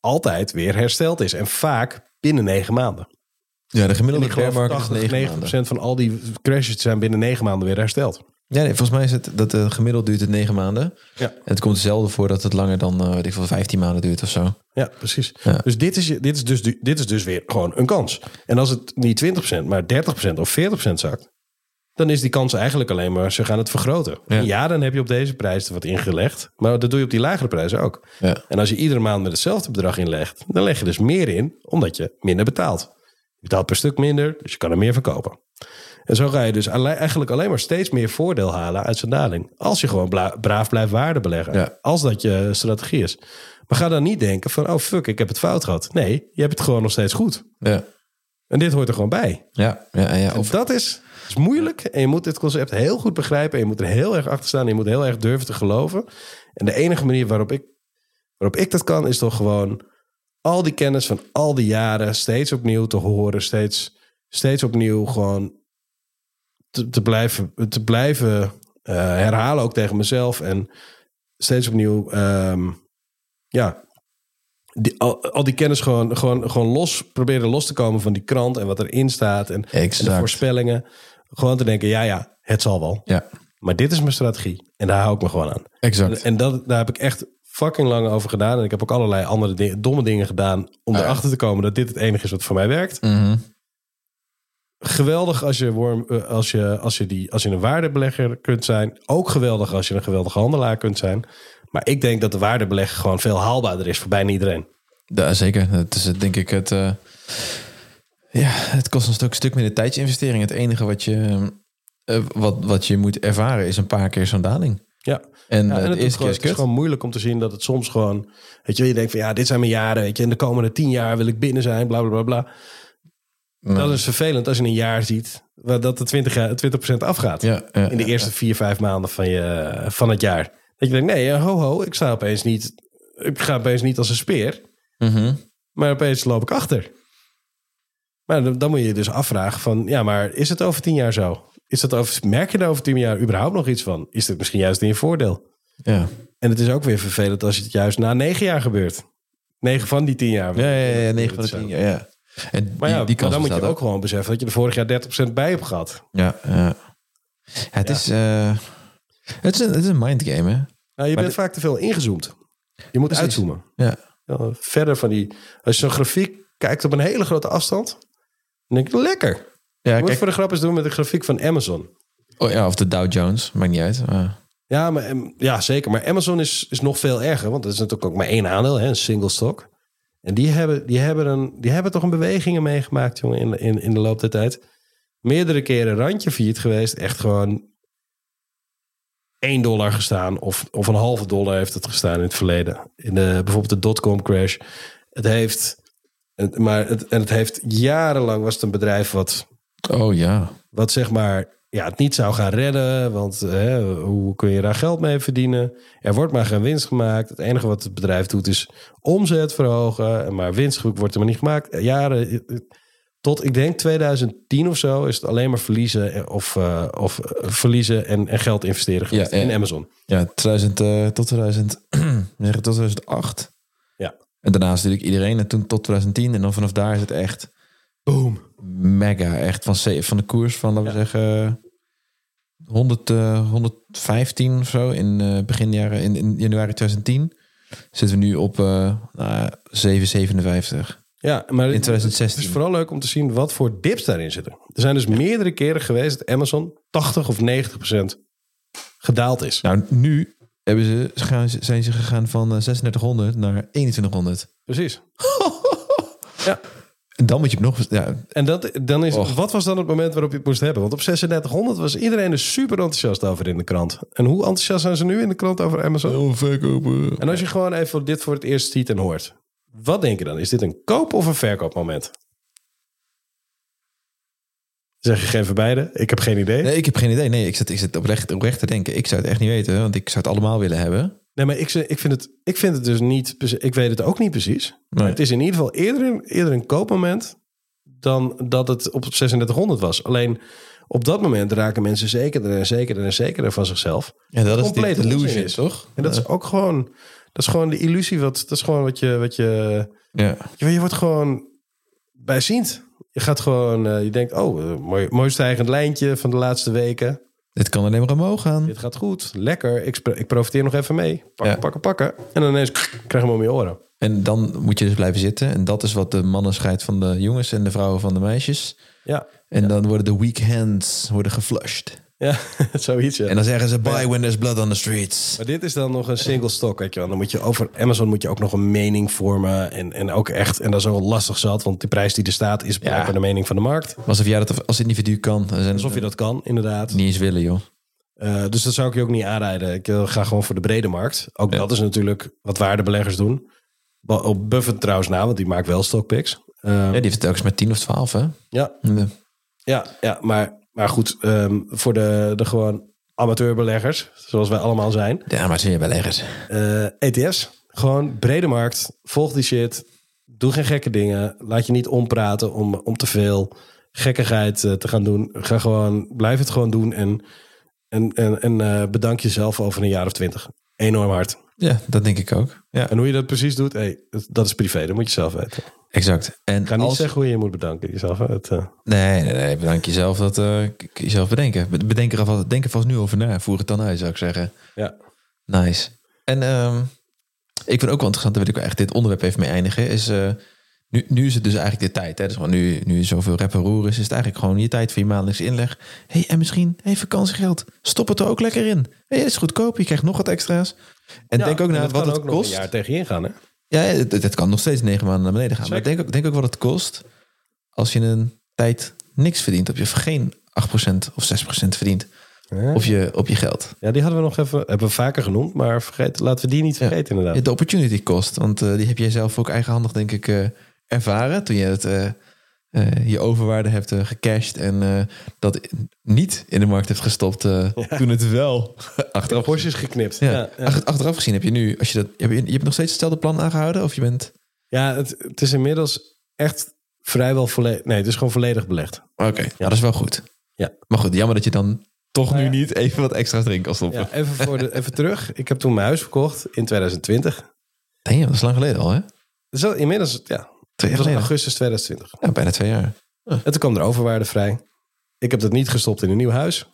altijd weer hersteld is. En vaak binnen negen maanden. Ja, de gemiddelde bear market is 80, 9 90% maanden. van al die crashes zijn binnen negen maanden weer hersteld. Ja, nee, volgens mij is het dat uh, gemiddeld duurt het negen maanden. Ja. En het komt zelden voor dat het langer dan uh, weet ik veel, 15 maanden duurt of zo. Ja, precies. Ja. Dus, dit is, dit, is dus, dit is dus weer gewoon een kans. En als het niet 20%, maar 30% of 40% zakt, dan is die kans eigenlijk alleen maar, ze gaan het vergroten. Ja. Ja, dan heb je op deze prijs er wat ingelegd, maar dat doe je op die lagere prijzen ook. Ja. En als je iedere maand met hetzelfde bedrag inlegt, dan leg je dus meer in, omdat je minder betaalt. Je betaalt per stuk minder, dus je kan er meer verkopen. En zo ga je dus eigenlijk alleen maar steeds meer voordeel halen uit zijn daling. Als je gewoon braaf blijft waarde beleggen. Ja. Als dat je strategie is. Maar ga dan niet denken van, oh fuck, ik heb het fout gehad. Nee, je hebt het gewoon nog steeds goed. Ja, En dit hoort er gewoon bij. ja, ja. ja. Of, dat is, is moeilijk. En je moet dit concept heel goed begrijpen. En je moet er heel erg achter staan. En je moet heel erg durven te geloven. En de enige manier waarop ik, waarop ik dat kan, is toch gewoon al die kennis van al die jaren steeds opnieuw te horen. Steeds, steeds opnieuw gewoon te, te blijven, te blijven eh, herhalen. Ook tegen mezelf. En steeds opnieuw, ehm, ja, die, al, al die kennis gewoon, gewoon, gewoon los proberen los te komen van die krant en wat erin staat en, en de voorspellingen. Gewoon te denken, ja, ja, het zal wel. ja, Maar dit is mijn strategie en daar hou ik me gewoon aan. exact. En dat, daar heb ik echt fucking lang over gedaan. En ik heb ook allerlei andere di- domme dingen gedaan om erachter te komen dat dit het enige is wat voor mij werkt. Mhm. Geweldig als je, worm, eh, als, je, als, je die, als je een waardebelegger kunt zijn. Ook geweldig als je een geweldige handelaar kunt zijn. Maar ik denk dat de waardebelegger gewoon veel haalbaarder is voor bijna iedereen. Ja, zeker. Dat is het, denk ik het... eh, ja, het kost een stuk, stuk minder tijdsinvestering. Het enige wat je, eh, wat, wat je moet ervaren is een paar keer zo'n daling. Ja. En, Ja, eh, en het, is gewoon, is het is kut. gewoon moeilijk om te zien dat het soms gewoon... Weet je, je denkt van ja, dit zijn mijn jaren. Weet je, in de komende tien jaar wil ik binnen zijn, bla bla bla bla. Dat is vervelend als je een jaar ziet dat de 20, jaar- 20% afgaat. Ja, ja, in de eerste vier, vijf maanden van, je, van het jaar. Dat je denkt, nee, eh, ho ho, ik sta opeens niet... Ik ga opeens niet als een speer, Mhm. maar opeens loop ik achter. Maar dan, dan moet je je dus afvragen van... Ja, maar is het over tien jaar zo? Is dat over, merk je er over tien jaar überhaupt nog iets van? Is het misschien juist in je voordeel? Ja. En het is ook weer vervelend als het juist na negen jaar gebeurt. Negen van die tien jaar. Ja, ja, ja, 9 van de. 10 jaar, ja. En Maar ja, die, die dan moet je ook gewoon beseffen dat je er vorig jaar 30% bij hebt gehad. Ja, ja. Het is... eh, het is een, het is een mindgame, hè? Nou, je Maar bent vaak te veel ingezoomd. Je moet Precies. uitzoomen. Ja. Ja, verder van die... Als je zo'n grafiek kijkt op een hele grote afstand... denk ik, lekker. Ja, moet kijk, voor de grap eens doen met de grafiek van Amazon. oh, ja, of de Dow Jones, maakt niet uit. maar- Ja, maar, ja, zeker. Maar Amazon is, is nog veel erger. Want dat is natuurlijk ook maar één aandeel, hè, een single stock. En die hebben, die hebben, een, die hebben toch een bewegingen meegemaakt, jongen, in, in, in de loop der tijd. Meerdere keren randje failliet geweest. Echt gewoon 1 dollar gestaan. Of, of een halve dollar heeft het gestaan in het verleden. In de, bijvoorbeeld de dotcom crash. Het heeft... het- Maar het, en het heeft jarenlang was het een bedrijf wat Oh ja. wat zeg maar ja, het niet zou gaan redden. Want hè, hoe kun je daar geld mee verdienen? Er wordt maar geen winst gemaakt. Het enige wat het bedrijf doet is omzet verhogen. Maar winst wordt er maar niet gemaakt. Jaren tot ik denk 2010 of zo is het alleen maar verliezen of, eh, of eh, verliezen en, en geld investeren geweest Ja, ja. in Amazon. Ja, 2000, eh, tot, 2000, we zeggen tot 2008. En daarna is natuurlijk iedereen. En toen tot 2010. En dan vanaf daar is het echt Boom. mega. Echt van, van de koers van, laten we zeggen... 100, eh, 115 of zo in eh begin jaren, in, in januari 2010. Zitten we nu op eh nou, 7,57. Ja, maar In 2016. Het is vooral leuk om te zien wat voor dips daarin zitten. Er zijn dus meerdere keren geweest dat Amazon 80 of 90 procent gedaald is. Nou, nu hebben ze, gaan, zijn ze gegaan van eh, 3600 naar 2100. Precies. ja. En dan moet je nog... Ja, En dat, dan is, Och. wat was dan het moment waarop je het moest hebben? Want op 3600 was iedereen er super enthousiast over in de krant. En hoe enthousiast zijn ze nu in de krant over Amazon? verkopen. En als je gewoon even dit voor het eerst ziet en hoort. Wat denk je dan? Is dit een koop- of een verkoopmoment? Zeg je geen van beide? Ik heb geen idee. Nee, Nee, ik heb geen idee. Nee, ik zit, ik zit oprecht, oprecht te denken. Ik zou het echt niet weten, want ik zou het allemaal willen hebben. maar ik, ik, vind het, ik vind het dus niet... Ik weet het ook niet precies. Maar Nee. het is in ieder geval eerder, een- eerder een koopmoment... dan dat het op 3600 was. Alleen op dat moment raken mensen zekerder en zekerder en zekerder van zichzelf. Ja, dat is Compleet die onzin illusion, is. toch? En dat is ook gewoon... Dat is gewoon de illusie. Wat, dat is gewoon wat je... Wat je, Ja. je, je wordt gewoon bijziend. Je gaat gewoon... eh, je denkt, oh, eh, mooi, mooi stijgend lijntje van de laatste weken. Dit kan alleen maar omhoog gaan. Dit gaat goed, lekker. Ik, ik profiteer nog even mee. Pakken, Ja. pakken, pakken. En dan ineens krijg je hem om je oren. En dan moet je dus blijven zitten. En dat is wat de mannen scheidt van de jongens en de vrouwen van de meisjes. Ja, En dan worden de weak hands worden geflushed. Ja zoiets. Ja. En dan zeggen ze, buy when there's blood on the streets. Maar dit is dan nog een single stock, weet je wel. Dan moet je over Amazon moet je ook nog een mening vormen. En, en ook echt, en dat is wel lastig zat, want die prijs die er staat is blijkbaar de mening van de markt. Alsof jij dat als individu kan. Alsof je dat kan, inderdaad. niet eens willen, joh. Eh, dus dat zou ik je ook niet aanrijden. Ik eh, ga gewoon voor de brede markt. Ook dat is natuurlijk wat waardebeleggers doen. Op Buffett trouwens na, want die maakt wel stockpicks. Eh, Ja, die heeft telkens met 10 of 12, hè? ja, ja, ja, maar, maar goed, ehm, voor de, de gewoon amateurbeleggers, zoals wij allemaal zijn. Ja, maar zie je beleggers. eh, ETF's. Gewoon brede markt. Volg die shit. Doe geen gekke dingen. Laat je niet ompraten om, om te veel gekkigheid eh, te gaan doen. Ga gewoon, blijf het gewoon doen. En, en, en, en eh, bedank jezelf over een jaar of twintig. Enorm hard. Ja, dat denk ik ook. Ja, En hoe je dat precies doet, hey, dat- is privé. Dat moet je zelf weten. exact. En Ik ga niet als... zeggen hoe je je moet bedanken. Jezelf, het, eh, Nee, nee, nee. Bedank jezelf dat k- jezelf bedenken. Be- Bedenk er alvast, denk er vast nu over na. Voer het dan uit, zou ik zeggen. ja. Nice. En ehm, ik vind ook wel interessant, daar wil ik wel echt dit onderwerp even mee eindigen. Is, eh, nu, nu is het dus eigenlijk de tijd. Hè? Dus gewoon nu, nu zoveel rep en roer is, is het eigenlijk gewoon je tijd voor je maandelijkse inleg. hey, en misschien hey, vakantiegeld. Stop het er ook lekker in. hey, het is goedkoop, je krijgt nog wat extra's. En Ja, denk ook naar wat het ook nog kost. een jaar tegen je ingaan, hè? Ja, het, het kan nog steeds negen maanden naar beneden gaan. Zeker. Maar denk ook, denk ook wat het kost als je een tijd niks verdient. Of je geen 8% of 6% verdient op, je, op je geld. Ja, die hadden we nog even, hebben we vaker genoemd. Maar vergeet, laten we die niet vergeten, inderdaad. De opportunity cost. Want eh, die heb jij zelf ook eigenhandig, denk ik, eh, ervaren. Toen je het, eh, je overwaarde hebt eh, gecashed. En eh, dat niet in de markt hebt gestopt. eh, Toen het wel achteraf Bosjes geknipt. Ja. Ja, ja. Ach- Achteraf gezien heb je nu, als je dat, heb je, je hebt nog steeds hetzelfde plan aangehouden? Of je bent. Ja, het, het is inmiddels echt vrijwel volledig... Nee, het is gewoon volledig belegd. Oké, ja. dat is wel goed. Ja. Maar goed, jammer dat je dan toch Nou nu niet even wat extra drinken stoppen. Ja, even, voor de, even terug. Ik heb toen mijn huis verkocht in 2020. Damn, dat is lang geleden al, hè? Dus dat, inmiddels, ja, Twee dat jaar was geleden. augustus 2020. Ja, bijna twee jaar. En toen kwam er overwaarde vrij. Ik heb dat niet gestopt in een nieuw huis.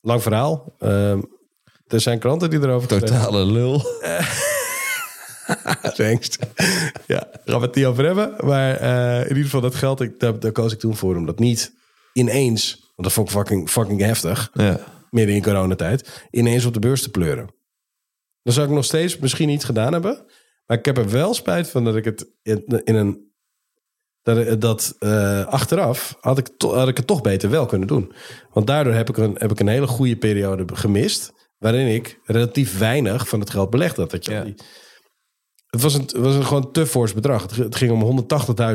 Lang verhaal. Ehm, er zijn kranten die erover geschreven Totale lul. Thanks. ja, daar gaan we het niet over hebben. Maar eh, in ieder geval dat geld, ik, daar, daar koos ik toen voor om dat niet ineens, want dat vond ik fucking, fucking heftig, Ja. midden in coronatijd, ineens op de beurs te pleuren. Dan zou ik nog steeds misschien niet gedaan hebben. Maar ik heb er wel spijt van dat ik het in, in een. Dat, dat eh, achteraf had ik, to- had ik het toch beter wel kunnen doen. Want daardoor heb ik een, heb ik een hele goede periode gemist. Waarin ik relatief weinig van het geld belegd had. Dat je Ja. die- het was een, het was een gewoon te fors bedrag. Het, ging om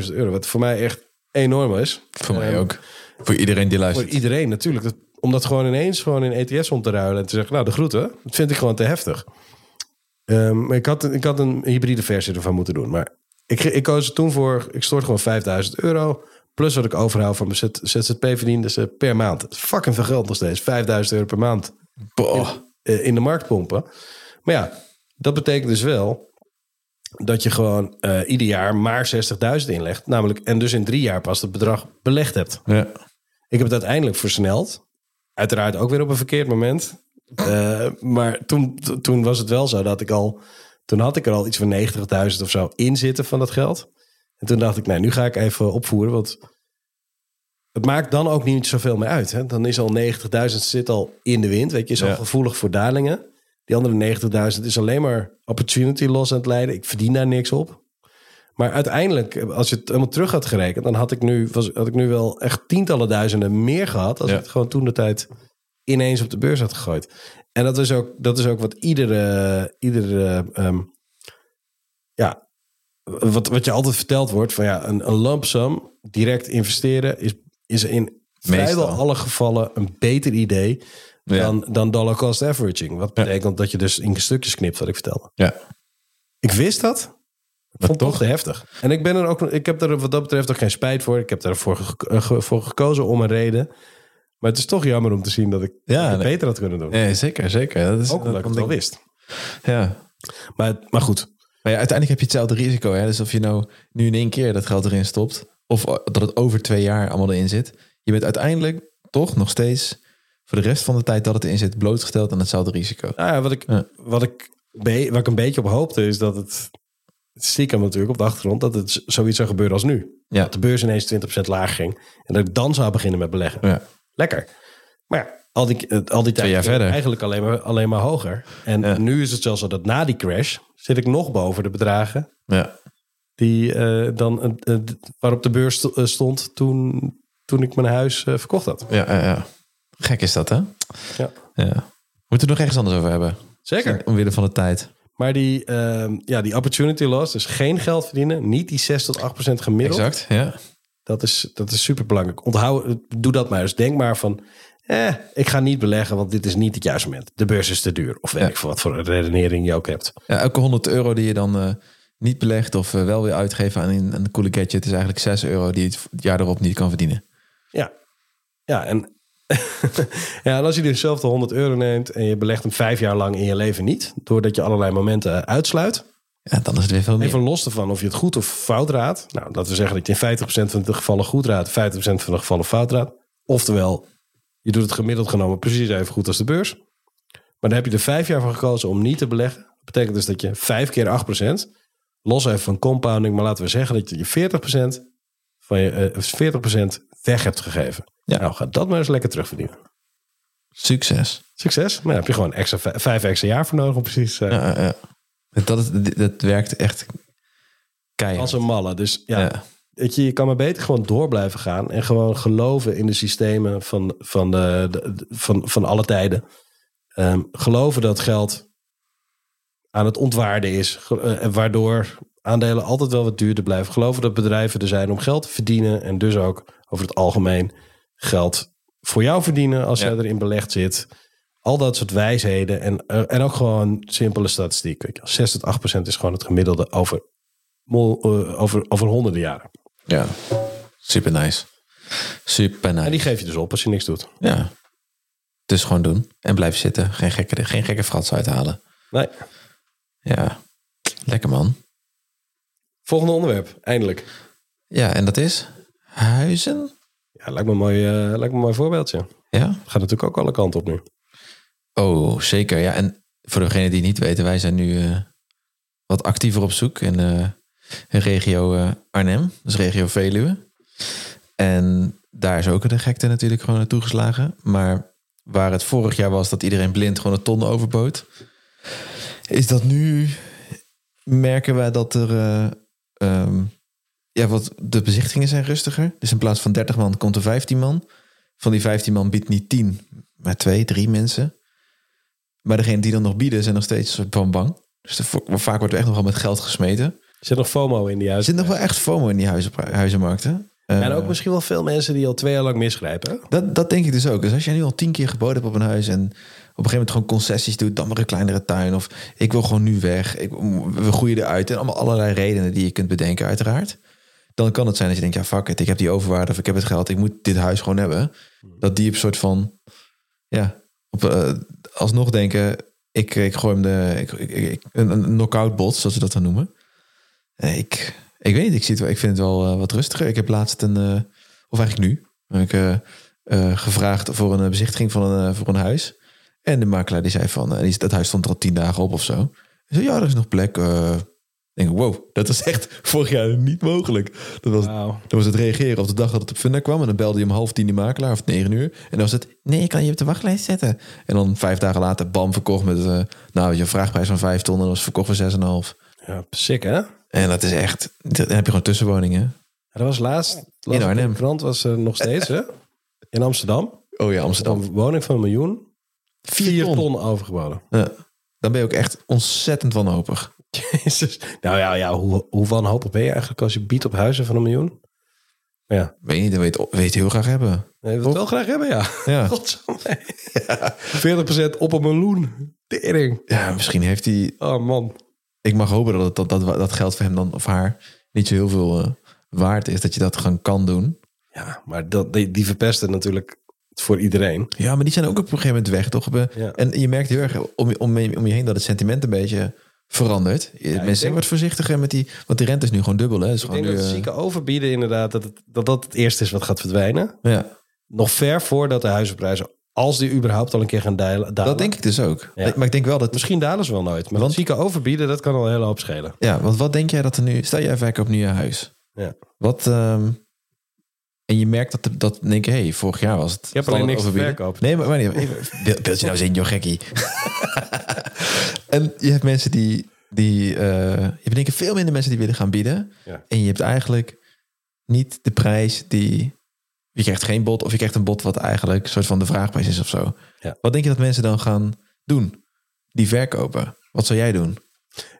180.000 euro. Wat voor mij echt enorm is. Voor mij Ehm, ook. Voor iedereen die voor luistert. iedereen natuurlijk. Dat, om dat gewoon ineens gewoon in ETF's om te ruilen en te zeggen, nou de groeten, dat vind ik gewoon te heftig. Maar ik, had, ik had een hybride versie ervan moeten doen. Maar ik, ik koos er toen voor, ik stort gewoon 5000 euro. Plus wat ik overhoud van mijn Z- ZZP verdiende ze per maand. Dat is fucking veel geld nog steeds. 5000 euro per maand eh, in de markt pompen. Maar ja, dat betekent dus wel dat je gewoon eh, ieder jaar maar 60.000 inlegt. Namelijk, en dus in drie jaar pas het bedrag belegd hebt. Ja. Ik heb het uiteindelijk versneld. Uiteraard ook weer op een verkeerd moment. Eh, maar toen, toen was het wel zo dat ik al... Toen had ik er al iets van 90.000 of zo in zitten van dat geld. En toen dacht ik, nee, nu ga ik even opvoeren. Want het maakt dan ook niet zoveel meer uit. Hè? Dan is al 90.000 zit al in de wind. Weet je, is al gevoelig voor dalingen. Die andere 90.000 is alleen maar opportunity loss aan het leiden. Ik verdien daar niks op. Maar uiteindelijk, als je het helemaal terug had gerekend, dan had ik nu, was, had ik nu wel echt tientallen duizenden meer gehad. Als Ja. ik het gewoon toen de tijd ineens op de beurs had gegooid. En dat is ook, dat is ook wat iedere, iedere ehm, ja, wat, wat je altijd verteld wordt: van ja, een, een lump sum direct investeren is, is in vrijwel alle gevallen een beter idee Ja. dan, dan dollar cost averaging. Wat Ja. betekent dat je dus in stukjes knipt, wat ik vertelde. Ja. Ik wist dat. Ik vond het toch? te heftig. En ik ben er ook, ik heb er wat dat betreft ook geen spijt voor. Ik heb daarvoor eh, voor gekozen om een reden. Maar het is toch jammer om te zien dat ik Ja, het nee. beter had kunnen doen. Nee, zeker, zeker. Dat is, ook omdat ik het dat- wel wist. Ja. Maar, maar goed, Maar ja, uiteindelijk heb je hetzelfde risico. Hè? Dus of je nou nu in één keer dat geld erin stopt, of dat het over twee jaar allemaal erin zit, je bent uiteindelijk toch nog steeds voor de rest van de tijd dat het erin zit blootgesteld aan hetzelfde risico. Nou ja, wat ik, Ja. wat ik, waar ik een beetje op hoopte is dat het stiekem natuurlijk op de achtergrond dat het zoiets zou gebeuren als nu. Ja. Dat de beurs ineens 20% laag ging en dat ik dan zou beginnen met beleggen. Ja. Lekker. Maar ja, al die, eh, al die tijd verder. eigenlijk alleen maar, alleen maar hoger. En Ja. nu is het zelfs zo dat na die crash zit ik nog boven de bedragen Ja. die eh, dan eh, waarop de beurs sto- stond toen, toen ik mijn huis verkocht had. Ja, ja, ja. Gek is dat, hè? Ja. Ja. Moeten we nog ergens anders over hebben? Zeker. Omwille van de tijd. Maar die, ja, die opportunity loss, dus geen geld verdienen, niet die 6 tot 8 procent gemiddeld. Exact, ja. Dat is, dat is super belangrijk. Onthoud, doe dat maar eens. Denk maar van, eh, ik ga niet beleggen, want dit is niet het juiste moment. De beurs is te duur. Of weet Ja. ik veel wat voor redenering je ook hebt. ja. Elke 100 euro die je dan eh, niet belegt of eh, wel weer uitgeven aan een, een coole gadget... is eigenlijk 6 euro die je het jaar erop niet kan verdienen. Ja, ja en, ja, en als je dus zelf de 100 euro neemt en je belegt hem vijf jaar lang in je leven niet, doordat je allerlei momenten eh, uitsluit, Ja, dan is het weer veel meer. Even los ervan of je het goed of fout raadt. Nou, dat we zeggen dat je in 50% van de gevallen goed raadt, 50% van de gevallen fout raadt. Oftewel, je doet het gemiddeld genomen precies even goed als de beurs. Maar dan heb je er vijf jaar voor gekozen om niet te beleggen. Dat betekent dus dat je vijf keer 8%, los even van compounding, maar laten we zeggen dat je je 40% van je eh, 40% weg hebt gegeven. Ja. Nou, ga dat maar eens lekker terugverdienen. Succes. Succes. Maar dan heb je gewoon extra, vijf- extra jaar voor nodig om precies Ja, ja, ja. Dat, is- dat werkt echt keihard. als een malle. Dus ja, Ja. Weet je, je kan maar beter gewoon door blijven gaan en gewoon geloven in de systemen van, van, de, van, van alle tijden. Ehm, geloven dat geld aan het ontwaarden is, eh, waardoor aandelen altijd wel wat duurder blijven. Geloven dat bedrijven er zijn om geld te verdienen en dus ook over het algemeen geld voor jou verdienen als Ja. jij erin belegd zit. Al dat soort wijsheden en, eh, en ook gewoon simpele statistiek. Weet je, wel. 6 tot 8 procent is gewoon het gemiddelde over, eh, over, over honderden jaren. Ja. Super nice. Super nice. En die geef je dus op als je niks doet. Ja. Dus gewoon doen. En blijven zitten. Geen gekke, geen gekke frats uithalen. Nee. Ja. Lekker man. Volgende onderwerp, eindelijk. Ja, en dat is huizen. Ja, lijkt me een mooi, eh, lijkt me een mooi voorbeeldje. Ja. Gaat natuurlijk ook alle kanten op nu. Oh, zeker. Ja, en voor degenen die niet weten, wij zijn nu eh, wat actiever op zoek in, in regio eh, Arnhem, dus regio Veluwe. En daar is ook de gekte natuurlijk gewoon naartoe geslagen. Maar waar het vorig jaar was dat iedereen blind gewoon een ton overbood, is dat nu merken wij dat er eh, ehm, ja, wat de bezichtigingen zijn rustiger. Dus in plaats van 30 man komt er 15 man. Van die 15 man biedt niet 10, maar twee, drie mensen. Maar degene die dan nog bieden zijn nog steeds soort van bang. Dus vaak wordt er echt nog wel met geld gesmeten. Zit nog FOMO in die huis. zit nog wel echt FOMO in die huizen, huizenmarkten. Eh, En ook misschien wel veel mensen die al twee jaar lang misgrijpen. dat, dat denk ik dus ook. Dus als jij nu al tien keer geboden hebt op een huis... en op een gegeven moment gewoon concessies doet... dan maar een kleinere tuin of ik wil gewoon nu weg. Ik, we groeien eruit. En allemaal allerlei redenen die je kunt bedenken uiteraard. Dan kan het zijn dat je denkt, ja fuck it, ik heb die overwaarde... of ik heb het geld, ik moet dit huis gewoon hebben. Dat die op soort van... ja, op, eh, alsnog denken... ik, ik gooi hem de... Ik, een, knockout bot, zoals ze dat dan noemen. Eh, Ik, ik weet niet, ik, zie het wel, ik vind het wel eh, wat rustiger. Ik heb laatst een, eh, of eigenlijk nu, heb ik gevraagd voor een bezichtiging van een, voor een huis. En de makelaar die zei van, die, dat huis stond er al tien dagen op of zo. Zei, ja, er is nog plek. Ik wow, dat was echt vorig jaar niet mogelijk. Dat was, dat was het reageren op de dag dat het op Funda kwam. En dan belde je om half tien die makelaar, of negen uur. En dan was het, nee, ik kan je op de wachtlijst zetten. En dan vijf dagen later, bam, verkocht met eh nou, je vraagprijs van vijf ton. En dan was verkocht voor zes en een half. Ja, sick hè? En dat is echt, dan heb je gewoon tussenwoningen. Ja, dat was laatst. In Arnhem. Krant was er nog steeds hè? In Amsterdam. Oh ja, Amsterdam. Een woning van een miljoen. Vier ton. ton overgeboden. Ja. Dan ben je ook echt ontzettend wanhopig. Jezus. Nou ja, ja hoe, hoe wanhopig ben je eigenlijk als je biedt op huizen van een miljoen? Ja, Weet je niet, weet je het heel graag hebben. nee, wil het wel graag hebben, ja. Ja. Godsamme. Ja. 40% op een miljoen. Tering. Ja, misschien heeft hij... Oh man. Ik mag hopen dat, dat, dat, dat geld voor hem dan, of haar niet zo heel veel eh, waard is. Dat je dat gewoon kan doen. Ja, maar dat, die, die verpesten natuurlijk voor iedereen. Ja, maar die zijn ook op een gegeven moment weg, toch? Ja. En je merkt heel erg om, om, om je heen dat het sentiment een beetje verandert. Je- Mensen zijn wat voorzichtiger met die... Want die rente is nu gewoon dubbel, hè? Dus Ik denk dat nu, het eh, zieke overbieden inderdaad, dat, het, dat dat het eerste is wat gaat verdwijnen. ja. Nog ver voordat de huizenprijzen Als die überhaupt al een keer gaan dalen. Dat denk ik dus ook. Ja. Maar ik denk wel dat... Misschien dalen ze wel nooit. Maar Want- zieken overbieden, dat kan al een hele hoop schelen. Ja, want wat denk jij dat er nu... Stel jij verkoopt nu je huis. Ja. Wat... ehm, en je merkt dat, dat denk je, hey, vorig jaar was het. Je hebt alleen niks verkopen. Nee, maar, even- Beeld, beeld je nou eens in, joh, gekkie. en je hebt mensen die... die eh, je hebt denk ik veel minder mensen die willen gaan bieden. Ja. En je hebt eigenlijk niet de prijs die... Je krijgt geen bod of je krijgt een bod wat eigenlijk een soort van de vraagprijs is of zo. Ja. Wat denk je dat mensen dan gaan doen? Die verkopen. Wat zou jij doen?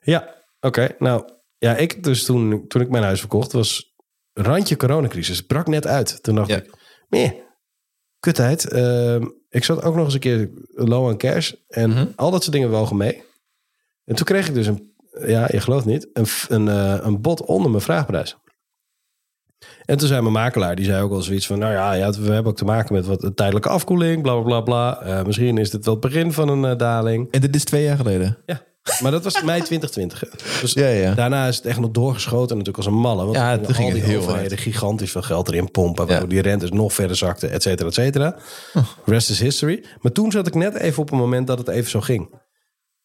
Ja, oké. Nou, ja, ik dus toen, toen ik mijn huis verkocht, was randje coronacrisis. Brak net uit. Toen dacht Ja. ik, nee, kutheid. Ehm, ik zat ook nog eens een keer low aan cash. En Mhm. al dat soort dingen wogen mee. En toen kreeg ik dus een, ja, je gelooft niet, een, een, eh, een bod onder mijn vraagprijs. En toen zei mijn makelaar, die zei ook al zoiets van... nou ja, ja we hebben ook te maken met wat een tijdelijke afkoeling, bla bla bla bla. Eh, misschien is dit wel het begin van een eh, daling. En dit is twee jaar geleden. Ja, maar dat was mei 2020. hè. Dus Ja, ja. daarna is het echt nog doorgeschoten natuurlijk als een malle. Want Ja, toen ging al het die heel overheden gigantisch veel geld erin pompen. Waardoor Ja. die rentes nog verder zakten, et cetera, et cetera. Oh. Rest is history. Maar toen zat ik net even op een moment dat het even zo ging.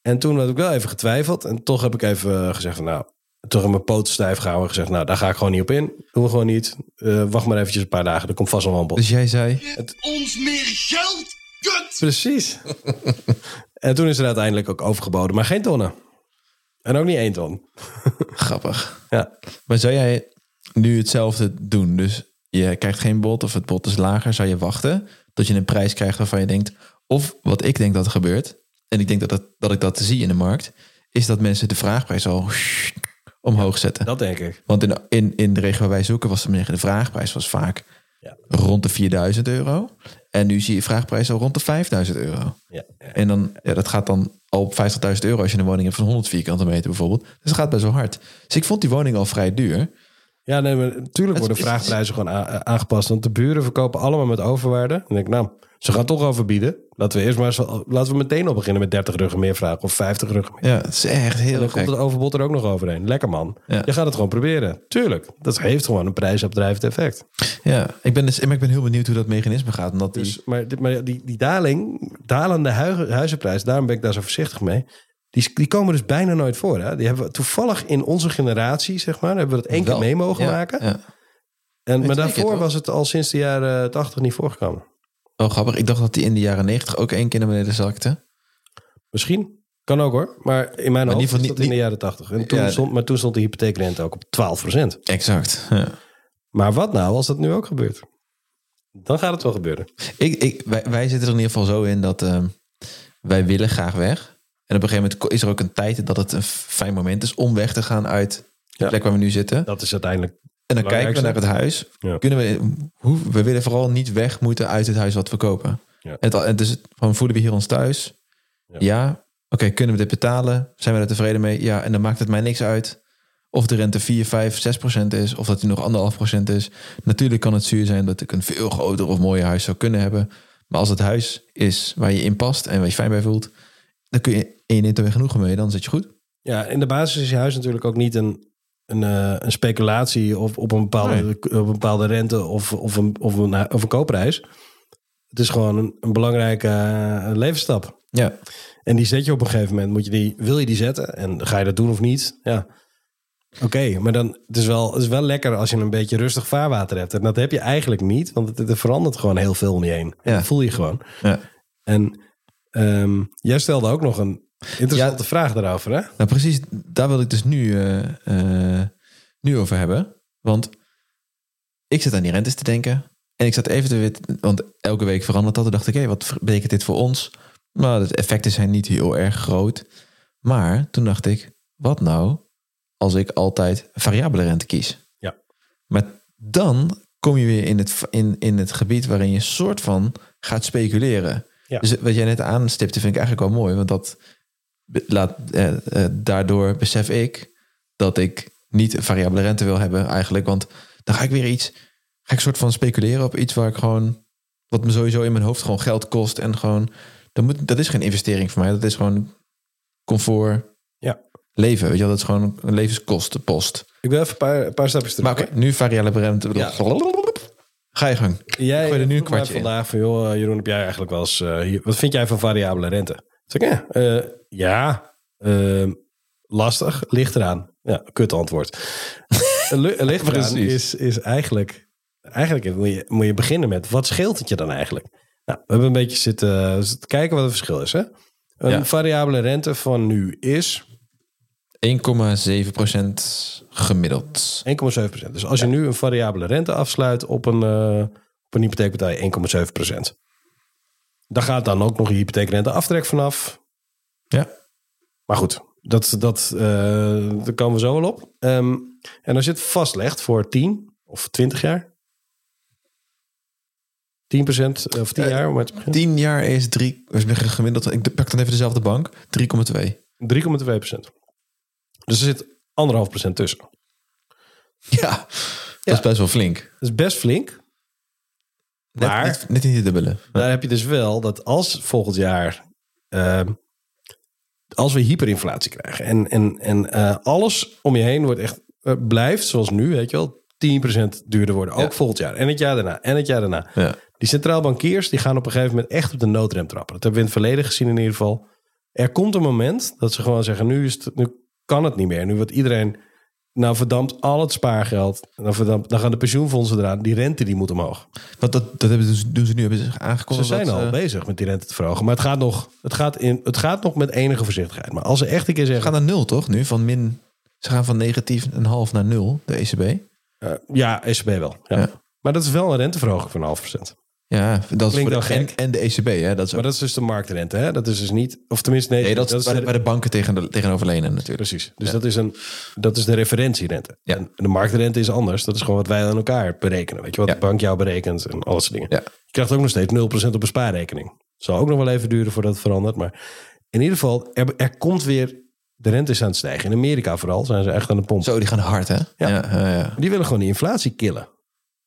En toen had ik wel even getwijfeld. En toch heb ik even eh, gezegd van nou... Toch in mijn poten stijf gehouden en gezegd... nou, daar ga ik gewoon niet op in. Doen we gewoon niet. Eh, wacht maar eventjes een paar dagen. Er komt vast wel een bod. Dus jij zei... Geef ons meer geld, kut! Precies. en toen is er uiteindelijk ook overgeboden. Maar geen tonnen. En ook niet één ton. Grappig. Ja. Maar zou jij nu hetzelfde doen? Dus je krijgt geen bod of het bod is lager. Zou je wachten tot je een prijs krijgt waarvan je denkt... Of wat ik denk dat er gebeurt... En ik denk dat, dat, dat ik dat zie in de markt... Is dat mensen de vraagprijs al omhoog zetten. Dat denk ik. Want in, in, in de regio waar wij zoeken was de, de vraagprijs was vaak Ja. rond de 4000 euro. En nu zie je vraagprijs al rond de 5000 euro. Ja. En dan, ja, dat gaat dan al op 50.000 euro als je een woning hebt van 100 vierkante meter bijvoorbeeld. Dus dat gaat best wel hard. Dus ik vond die woning al vrij duur. Ja, nee, maar natuurlijk worden vraagprijzen gewoon aangepast. Want de buren verkopen allemaal met overwaarde. Denk ik, nou, ze gaan toch overbieden. Laten we eerst maar eens, laten we meteen al beginnen met 30 ruggen meer vragen of 50 ruggen meer. Ja, het is echt En heel dan gek. komt het overbod er ook nog overheen. Lekker man. Ja. Je gaat het gewoon proberen. Tuurlijk. Dat heeft gewoon een prijsopdrijvend effect. Ja, ik ben, dus, ik ben heel benieuwd hoe dat mechanisme gaat. Omdat die, Dus, maar die, die daling, dalende hui- huizenprijs, daarom ben ik daar zo voorzichtig mee. Die, die komen dus bijna nooit voor. Hè? Die hebben we toevallig in onze generatie, zeg maar, hebben we dat één keer mee mogen ja, maken. Ja. En, maar daarvoor was het al sinds de jaren 80 niet voorgekomen. Oh, grappig. Ik dacht dat die in de jaren 90 ook één keer naar beneden zakte. Misschien. Kan ook hoor. Maar in mijn in hoofd niet- dat in de jaren 80. En toen Ja, stond, maar toen stond de hypotheekrente ook op 12% Exact. Ja. Maar wat nou als dat nu ook gebeurt? Dan gaat het wel gebeuren. Ik, ik, wij, wij zitten er in ieder geval zo in dat ehm, wij willen graag weg. En op een gegeven moment is er ook een tijd dat het een fijn moment is om weg te gaan uit de Ja. plek waar we nu zitten. Dat is uiteindelijk... En dan kijken we naar het huis. Ja. Kunnen we, hoe, we willen vooral niet weg moeten uit het huis wat we kopen. Ja. Het, en dus van voelen we hier ons thuis? Ja. Ja. Oké, kunnen we dit betalen? Zijn we er tevreden mee? Ja, en dan maakt het mij niks uit of de rente 4, 5, 6 procent is, of dat die nog anderhalf procent is. Natuurlijk kan het zuur zijn dat ik een veel groter of mooier huis zou kunnen hebben. Maar als het huis is waar je in past en waar je fijn bij voelt, dan kun je en je neemt er weer genoegen mee, dan zit je goed. Ja, in de basis is je huis natuurlijk ook niet een, een, eh, een speculatie op, op, een bepaalde, op een bepaalde rente of, of, een, of, een, of een koopprijs. Het is gewoon een, een belangrijke eh, levensstap. Ja, En die zet je op een gegeven moment. Moet je die, wil je die zetten? En ga je dat doen of niet? Ja. Oké, maar dan het is wel, het is wel lekker als je een beetje rustig vaarwater hebt. En dat heb je eigenlijk niet, want het, er verandert gewoon heel veel om je heen. Ja. Dat voel je gewoon. ja. En ehm, jij stelde ook nog een interessante Ja. vraag daarover, hè? Nou, precies, daar wil ik dus nu, eh, eh, nu over hebben. Want ik zit aan die rentes te denken. En ik zat even te weten, want elke week verandert dat. Toen dacht ik, hé, wat betekent dit voor ons? Nou, de effecten zijn niet heel erg groot. Maar toen dacht ik, wat nou als ik altijd variabele rente kies? Ja. Maar dan kom je weer in het, in, in het gebied waarin je soort van gaat speculeren. Ja. Dus wat jij net aanstipte vind ik eigenlijk wel mooi. Want dat laat, eh, eh, daardoor besef ik dat ik niet variabele rente wil hebben eigenlijk. Want dan ga ik weer iets, ga ik soort van speculeren op iets waar ik gewoon, wat me sowieso in mijn hoofd gewoon geld kost. En gewoon, dat, moet, dat is geen investering voor mij. Dat is gewoon comfort Ja. leven. Weet je wel, dat is gewoon een levenskostenpost. Ik wil even een paar, een paar stapjes terug. Maar oké, nu variabele rente. Ja. Ga je gang. Jij Gooi er nu een kwartje vandaag van, joh, Jeroen, heb jij eigenlijk wel eens... eh, hier, wat vind jij van variabele rente? Toen zei ik, ja, eh, ja eh, lastig, ligt eraan. Ja, kut antwoord. Ligt eraan is, is eigenlijk... Eigenlijk moet je, moet je beginnen met, wat scheelt het je dan eigenlijk? Nou, we hebben een beetje zitten, zitten kijken wat het verschil is. Hè? Een Ja. variabele rente van nu is 1,7% gemiddeld. 1,7%. Dus als je nu een variabele rente afsluit op een, eh, op een hypotheek betaal je 1,7%. Daar gaat dan ook nog je hypotheekrente aftrek vanaf. Ja. Maar goed, dat, dat, eh, daar komen we zo wel op. Ehm, en als je het vastlegt voor 10 of 20 jaar. 10% of 10 Eh, jaar, om maar te beginnen. 10 jaar is 3, gemiddeld. Ik pak dan even dezelfde bank. 3,2. 3,2%. Dus er zit anderhalf procent tussen. Ja, dat Ja. is best wel flink. Dat is best flink. Maar- net, net niet de dubbele. Daar heb je dus wel dat als volgend jaar. ehm, als we hyperinflatie krijgen. En, en, en eh, alles om je heen wordt echt. eh, blijft zoals nu, weet je wel. 10% duurder worden. Ook Ja. volgend jaar. En het jaar daarna. En het jaar daarna. Ja. Die centraal bankiers die gaan op een gegeven moment echt op de noodrem trappen. Dat hebben we in het verleden gezien in ieder geval. Er komt een moment dat ze gewoon zeggen: nu, is het, nu kan het niet meer. Nu wordt iedereen. Nou verdampt al het spaargeld. Dan, verdampt, dan gaan de pensioenfondsen eraan. Die rente die moet omhoog. Want dat, dat hebben ze, doen ze nu hebben ze Ze aangekondigd. zijn dat, al eh, bezig met die rente te verhogen. Maar het gaat, nog, het, gaat in, het gaat nog met enige voorzichtigheid. Maar als ze echt een keer Ze zeggen... gaan naar nul, toch? Nu van min. Ze gaan van negatief een half naar nul, de ECB. eh, ja, ECB wel. Ja. Ja. Maar dat is wel een renteverhoging van een half procent. Ja, dat is Klinkt voor de, en, en de ECB, hè? Dat is Maar dat is dus de marktrente. Hè? Dat is dus niet... Of tenminste, nee, nee, dat, is is waar, de, banken tegen de, tegenover lenen natuurlijk. Precies. Dus dat, is een, dat is de referentierente. Ja. En de marktrente is anders. Dat is gewoon wat wij aan elkaar berekenen. Weet je wat Ja. de bank jou berekent en alles soort dingen. Ja. Je krijgt ook nog steeds 0% op een spaarrekening. Zal ook nog wel even duren voordat het verandert. Maar in ieder geval, er, er komt weer... De rente is aan het stijgen. In Amerika vooral zijn ze echt aan de pomp. Zo, die gaan hard, hè? Ja. ja, ja, ja. Die willen gewoon die inflatie killen.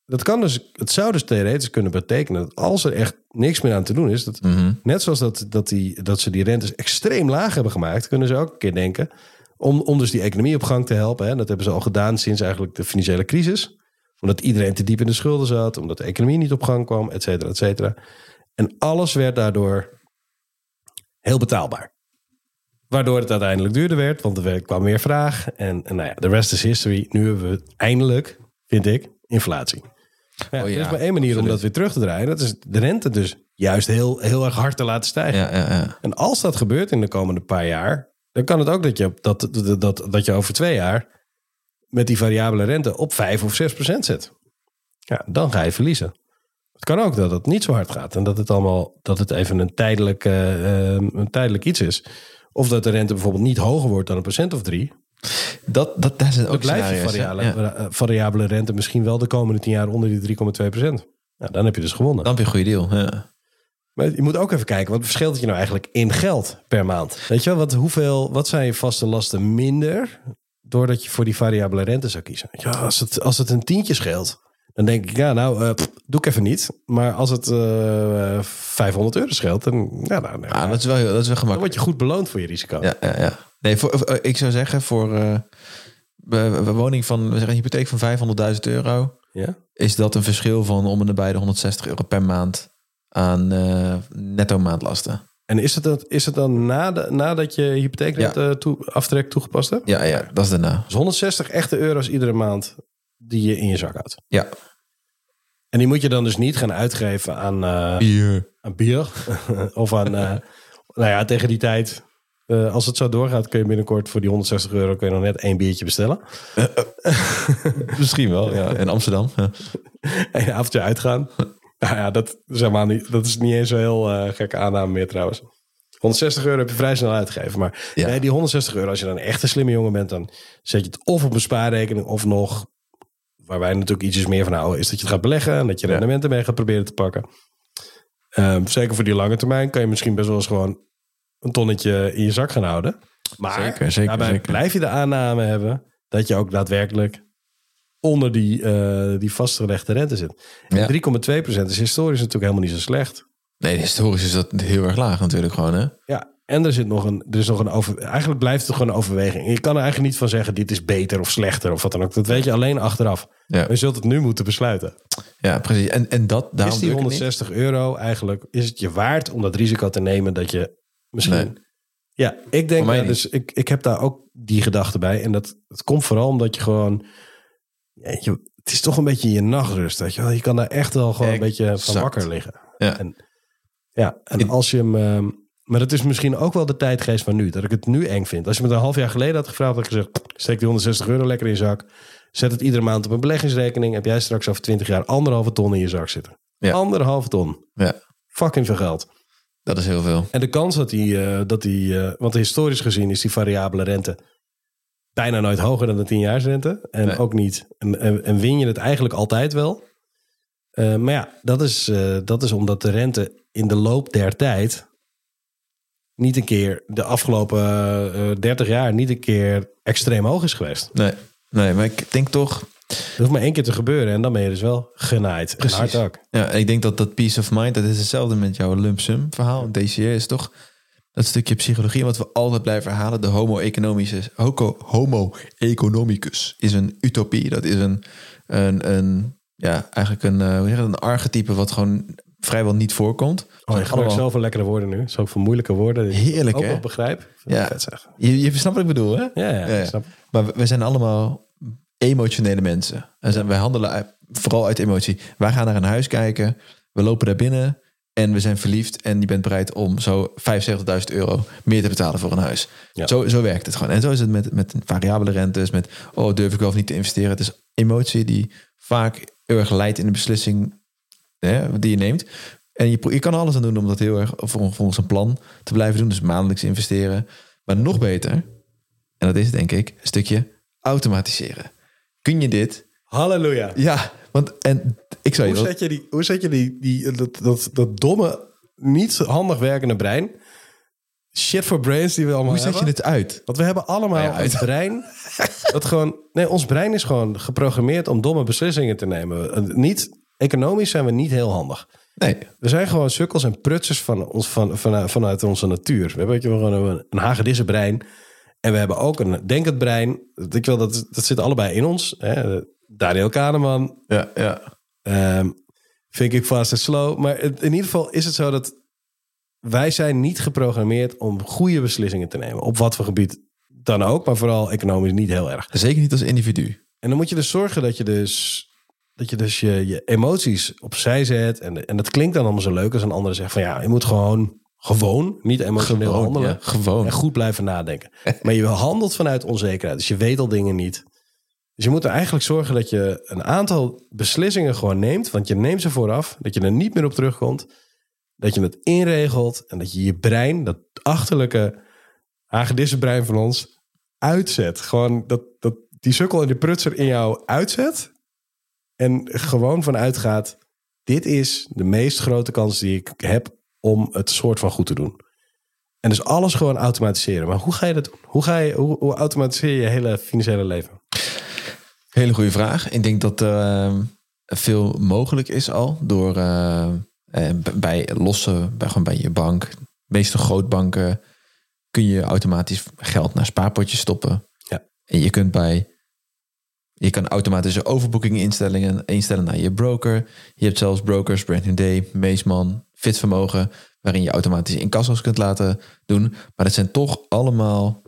Dat kan dus, het zou dus theoretisch kunnen betekenen dat als er echt niks meer aan te doen is, dat Mhm. net zoals dat, dat, die, dat ze die rentes extreem laag hebben gemaakt, kunnen ze ook een keer denken om, om dus die economie op gang te helpen. Hè. Dat hebben ze al gedaan sinds eigenlijk de financiële crisis. Omdat iedereen te diep in de schulden zat, omdat de economie niet op gang kwam, et cetera, et cetera. En alles werd daardoor heel betaalbaar. Waardoor het uiteindelijk duurder werd, want er kwam meer vraag. En, en nou ja, de rest is history. Nu hebben we eindelijk, vind ik, inflatie. Ja, Oh er is maar één manier om dat weer terug te draaien. Dat is de rente dus juist heel, heel erg hard te laten stijgen. ja, ja, ja. En als dat gebeurt in de komende paar jaar, dan kan het ook dat je, dat, dat, dat, dat je over twee jaar met die variabele rente op 5 of 6 procent zit. Ja, dan ga je verliezen. Het kan ook dat het niet zo hard gaat en dat het allemaal dat het even een tijdelijk, eh, een tijdelijk iets is. Of dat de rente bijvoorbeeld niet hoger wordt dan een procent of drie. Dat, dat, daar zijn ook Dan blijft variabele, Ja. variabele rente misschien wel de komende tien jaar onder die 3,2 procent. Ja, dan heb je dus gewonnen. Dan heb je een goede deal. Ja. Maar je moet ook even kijken, wat verschilt het je nou eigenlijk in geld per maand? Weet je wel, wat, hoeveel, wat zijn je vaste lasten minder doordat je voor die variabele rente zou kiezen? Ja, als het, als het een tientje scheelt, dan denk ik, ja, nou, eh, pff, doe ik even niet. Maar als het eh 500 euro scheelt, dan, ja, nou, nou, Ah, dat is wel, dat is wel dan gemakkelijk. word je goed beloond voor je risico. Ja, ja, ja. Nee, voor, eh, ik zou zeggen voor een woning van, we zeggen een hypotheek van 500.000 euro, Ja? is dat een verschil van om en nabij de 160 euro per maand aan eh, netto maandlasten. En is het, dan- is het dan na de, nadat je hypotheekrente toe, aftrek toegepast hebt? Ja, ja, dat is daarna. Dus 160 echte euro's iedere maand die je in je zak houdt. Ja. En die moet je dan dus niet gaan uitgeven aan, Bier. aan bier. of aan, nou ja, tegen die tijd. Eh, als het zo doorgaat, kun je binnenkort voor die 160 euro kun je nog net één biertje bestellen. Misschien wel, ja. In Amsterdam. Ja. En een avondje uitgaan. nou ja, dat is, helemaal niet, dat is niet eens zo heel eh, gekke aanname meer trouwens. 160 euro heb je vrij snel uitgegeven. Maar Ja. nee, die 160 euro, als je dan echt een slimme jongen bent, dan zet je het of op een spaarrekening of nog, waar wij natuurlijk ietsjes meer van houden, is dat je het gaat beleggen en dat je rendementen mee gaat proberen te pakken. Ehm, zeker voor die lange termijn kan je misschien best wel eens gewoon een tonnetje in je zak gaan houden. Maar Zeker, zeker, daarbij zeker. blijf je de aanname hebben dat je ook daadwerkelijk onder die, eh, die vastgelegde rente zit. Ja. En 3,2% is historisch natuurlijk helemaal niet zo slecht. Nee, historisch is dat heel erg laag natuurlijk gewoon, hè? Ja, En er, zit nog een, er is nog een over. Eigenlijk blijft het gewoon een overweging. Je kan er eigenlijk niet van zeggen: dit is beter of slechter of wat dan ook. Dat weet je alleen achteraf. Ja. Je zult het nu moeten besluiten. Ja, precies. En, en dat, daarom is die doe ik het niet. 160 euro eigenlijk, is het je waard om dat risico te nemen dat je misschien... Nee. Ja, ik denk, ja, dus ik, ik heb daar ook die gedachte bij. En dat, dat komt vooral omdat je gewoon... Ja, je, het is toch een beetje je nachtrust. Weet je, wel. je kan daar echt wel gewoon een beetje van wakker liggen. Ja. En, ja, en als je hem... ehm, maar het is misschien ook wel de tijdgeest van nu. Dat ik het nu eng vind. Als je me een half jaar geleden had gevraagd, had ik gezegd... steek die 160 euro lekker in je zak. Zet het iedere maand op een beleggingsrekening. Heb jij straks over 20 jaar anderhalve ton in je zak zitten. Ja. Anderhalve ton. Ja, Fucking veel geld. Dat is heel veel. En de kans dat die, eh, dat die eh, want historisch gezien is die variabele rente bijna nooit hoger dan de 10-jaarsrente. En Nee. ook niet. En, en, en win je het eigenlijk altijd wel. Eh, maar ja, dat is, dat is omdat de rente in de loop der tijd niet een keer de afgelopen eh 30 jaar niet een keer extreem hoog is geweest. Nee, nee, maar ik denk toch... Dat hoeft maar één keer te gebeuren en dan ben je dus wel genaaid. En hard ook. Ja, ik denk dat dat peace of mind, dat is hetzelfde met jouw lump sum verhaal. DCR is toch dat stukje psychologie wat we altijd blijven herhalen. De homo economische, hoco- homo economicus is een utopie. Dat is een, een, een ja, eigenlijk een, eh, hoe zeg een archetype wat gewoon vrijwel niet voorkomt. Oh, je gebruikt zoveel lekkere woorden nu. Zoveel moeilijke woorden. die ik Heerlijk, ook hè? begrijp. Ja. Je, je snapt wat ik bedoel, hè? Ja, ja, Ja, ik. Maar we, we zijn allemaal emotionele mensen. En zijn, wij handelen vooral uit emotie. Wij gaan naar een huis kijken, we lopen daar binnen en we zijn verliefd. En je bent bereid om zo 75.000 euro meer te betalen voor een huis. Ja. Zo, zo werkt het gewoon. En zo is het met, met variabele rentes, met oh, durf ik wel of niet te investeren. Het is emotie die vaak heel erg leidt in de beslissing hè, die je neemt. En je, je kan alles aan doen om dat heel erg vol- volgens een plan te blijven doen. Dus maandelijks investeren. Maar nog beter, en dat is denk ik, een stukje automatiseren. Kun je dit? Halleluja. Ja, want en ik zou je Hoe dat... zet je, die, hoe zet je die, die, dat, dat, dat domme, niet handig werkende brein? Shit for brains die we allemaal Hoe zet hebben. je het uit? Want we hebben allemaal ja, uit. een brein. Dat gewoon, nee, ons brein is gewoon geprogrammeerd om domme beslissingen te nemen. Niet, economisch zijn we niet heel handig. Nee, We zijn gewoon sukkels en prutsers van ons, van, van, vanuit onze natuur. We hebben je, gewoon een, een hagedisse brein. En we hebben ook een denkend brein. Ik wil, dat, dat zit allebei in ons. Hè. Daniel Kahneman, ja, ja. Ehm vind ik fast and slow. Maar in ieder geval is het zo dat wij zijn niet geprogrammeerd om goede beslissingen te nemen. Op wat voor gebied dan ook, maar vooral economisch niet heel erg. Zeker niet als individu. En dan moet je dus zorgen dat je dus, dat je, dus je, je emoties opzij zet. En, en dat klinkt dan allemaal zo leuk als een ander zegt van ja, je moet gewoon, gewoon, niet emotioneel Gewoon, handelen. ja, gewoon. En goed blijven nadenken. maar je handelt vanuit onzekerheid. Dus je weet al dingen niet. Dus je moet er eigenlijk zorgen dat je een aantal beslissingen gewoon neemt. Want je neemt ze vooraf. Dat je er niet meer op terugkomt. Dat je het inregelt. En dat je je brein, dat achterlijke hagedissenbrein van ons, uitzet. Gewoon dat, dat die sukkel en die prutser in jou uitzet. En gewoon vanuit gaat. Dit is de meest grote kans die ik heb om het soort van goed te doen. En dus alles gewoon automatiseren. Maar hoe ga je dat doen? Hoe, ga je, hoe, hoe automatiseer je je hele financiële leven? Hele goede vraag. Ik denk dat er eh, veel mogelijk is al door eh, eh, bij losse, bij, gewoon bij je bank, de meeste grootbanken, kun je automatisch geld naar spaarpotjes stoppen. Ja. En je kunt bij, je kan automatische overboeking instellingen instellen naar je broker. Je hebt zelfs brokers, Brand New Day, Meesman, Fitvermogen, waarin je automatisch incassos kunt laten doen. Maar dat zijn toch allemaal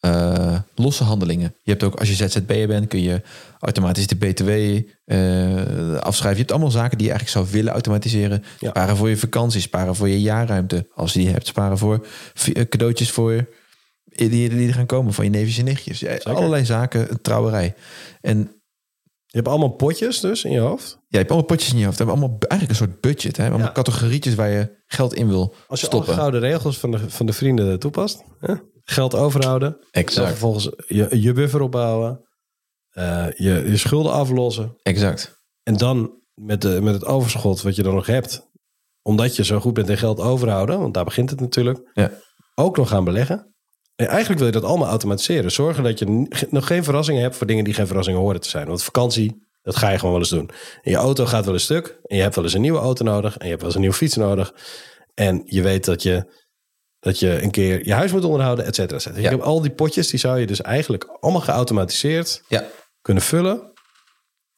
eh, losse handelingen. Je hebt ook, als je ZZP'er bent, kun je automatisch de BTW eh, afschrijven. Je hebt allemaal zaken die je eigenlijk zou willen automatiseren. Ja. Sparen voor je vakantie, sparen voor je jaarruimte, als je die hebt. Sparen voor eh, cadeautjes voor je, die, die er gaan komen van je neefjes en nichtjes. Allerlei zaken, een trouwerij. En Je hebt allemaal potjes dus in je hoofd. ja, je hebt allemaal potjes in je hoofd. We hebben allemaal eigenlijk een soort budget. Hè? Allemaal Ja. categorietjes waar je geld in wil Als je stoppen. gouden regels van de, van de vrienden toepast. Hè? Geld overhouden. Exact. vervolgens je, je buffer opbouwen. eh, je, je schulden aflossen. Exact. En dan met, de, met het overschot wat je dan nog hebt. Omdat je zo goed bent in geld overhouden. Want daar begint het natuurlijk. Ja. Ook nog gaan beleggen. En eigenlijk wil je dat allemaal automatiseren. Zorgen dat je nog geen verrassingen hebt voor dingen die geen verrassingen horen te zijn. Want vakantie, dat ga je gewoon wel eens doen. En je auto gaat wel een stuk. En je hebt wel eens een nieuwe auto nodig. En je hebt wel eens een nieuwe fiets nodig. En je weet dat je Dat je een keer je huis moet onderhouden, et cetera. Ja. Je hebt al die potjes, die zou je dus eigenlijk allemaal geautomatiseerd Ja. kunnen vullen.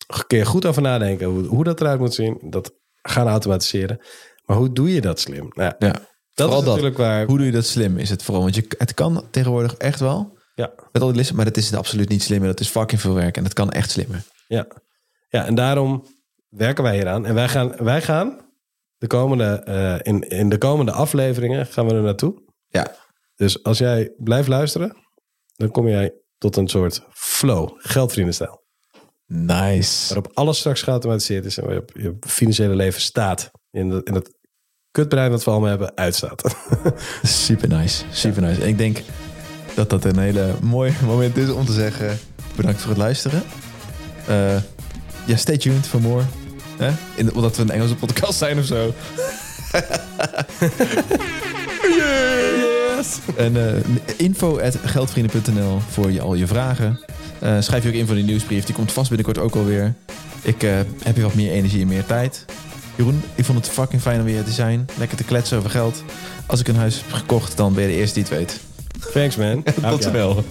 Een keer goed over nadenken hoe, hoe dat eruit moet zien. Dat gaan automatiseren. Maar hoe doe je dat slim? Nou, Ja. Dat Vooral is natuurlijk waar... Hoe doe je dat slim? Is het vooral? Want je, het kan tegenwoordig echt wel. Ja, Met al die listen, maar dat is het absoluut niet slimmer. Dat is fucking veel werk en dat kan echt slimmer. ja. ja, en daarom werken wij hieraan. En wij gaan, wij gaan de komende, eh, in, in de komende afleveringen gaan we er naartoe. Ja. Dus als jij blijft luisteren, dan kom jij tot een soort flow, geldvriendenstijl. Nice. Waarop alles straks geautomatiseerd is en waarop je financiële leven staat. In, de, in het kutbrein wat we allemaal hebben, uitstaat. Super nice. Super nice. En ik denk dat dat een hele mooi moment is om te zeggen bedankt voor het luisteren. Eh, ja, stay tuned for more. Hè? In de, omdat we een Engelse podcast zijn of zo. yes! En eh, info at geldvrienden.nl voor je, al je vragen. Eh, schrijf je ook in voor die nieuwsbrief. Die komt vast binnenkort ook alweer. Ik heb hier wat meer energie en meer tijd. Jeroen, ik vond het fucking fijn om weer te zijn. Lekker te kletsen over geld. Als ik een huis heb gekocht, dan ben je de eerste die het weet. Thanks man. Tot snel.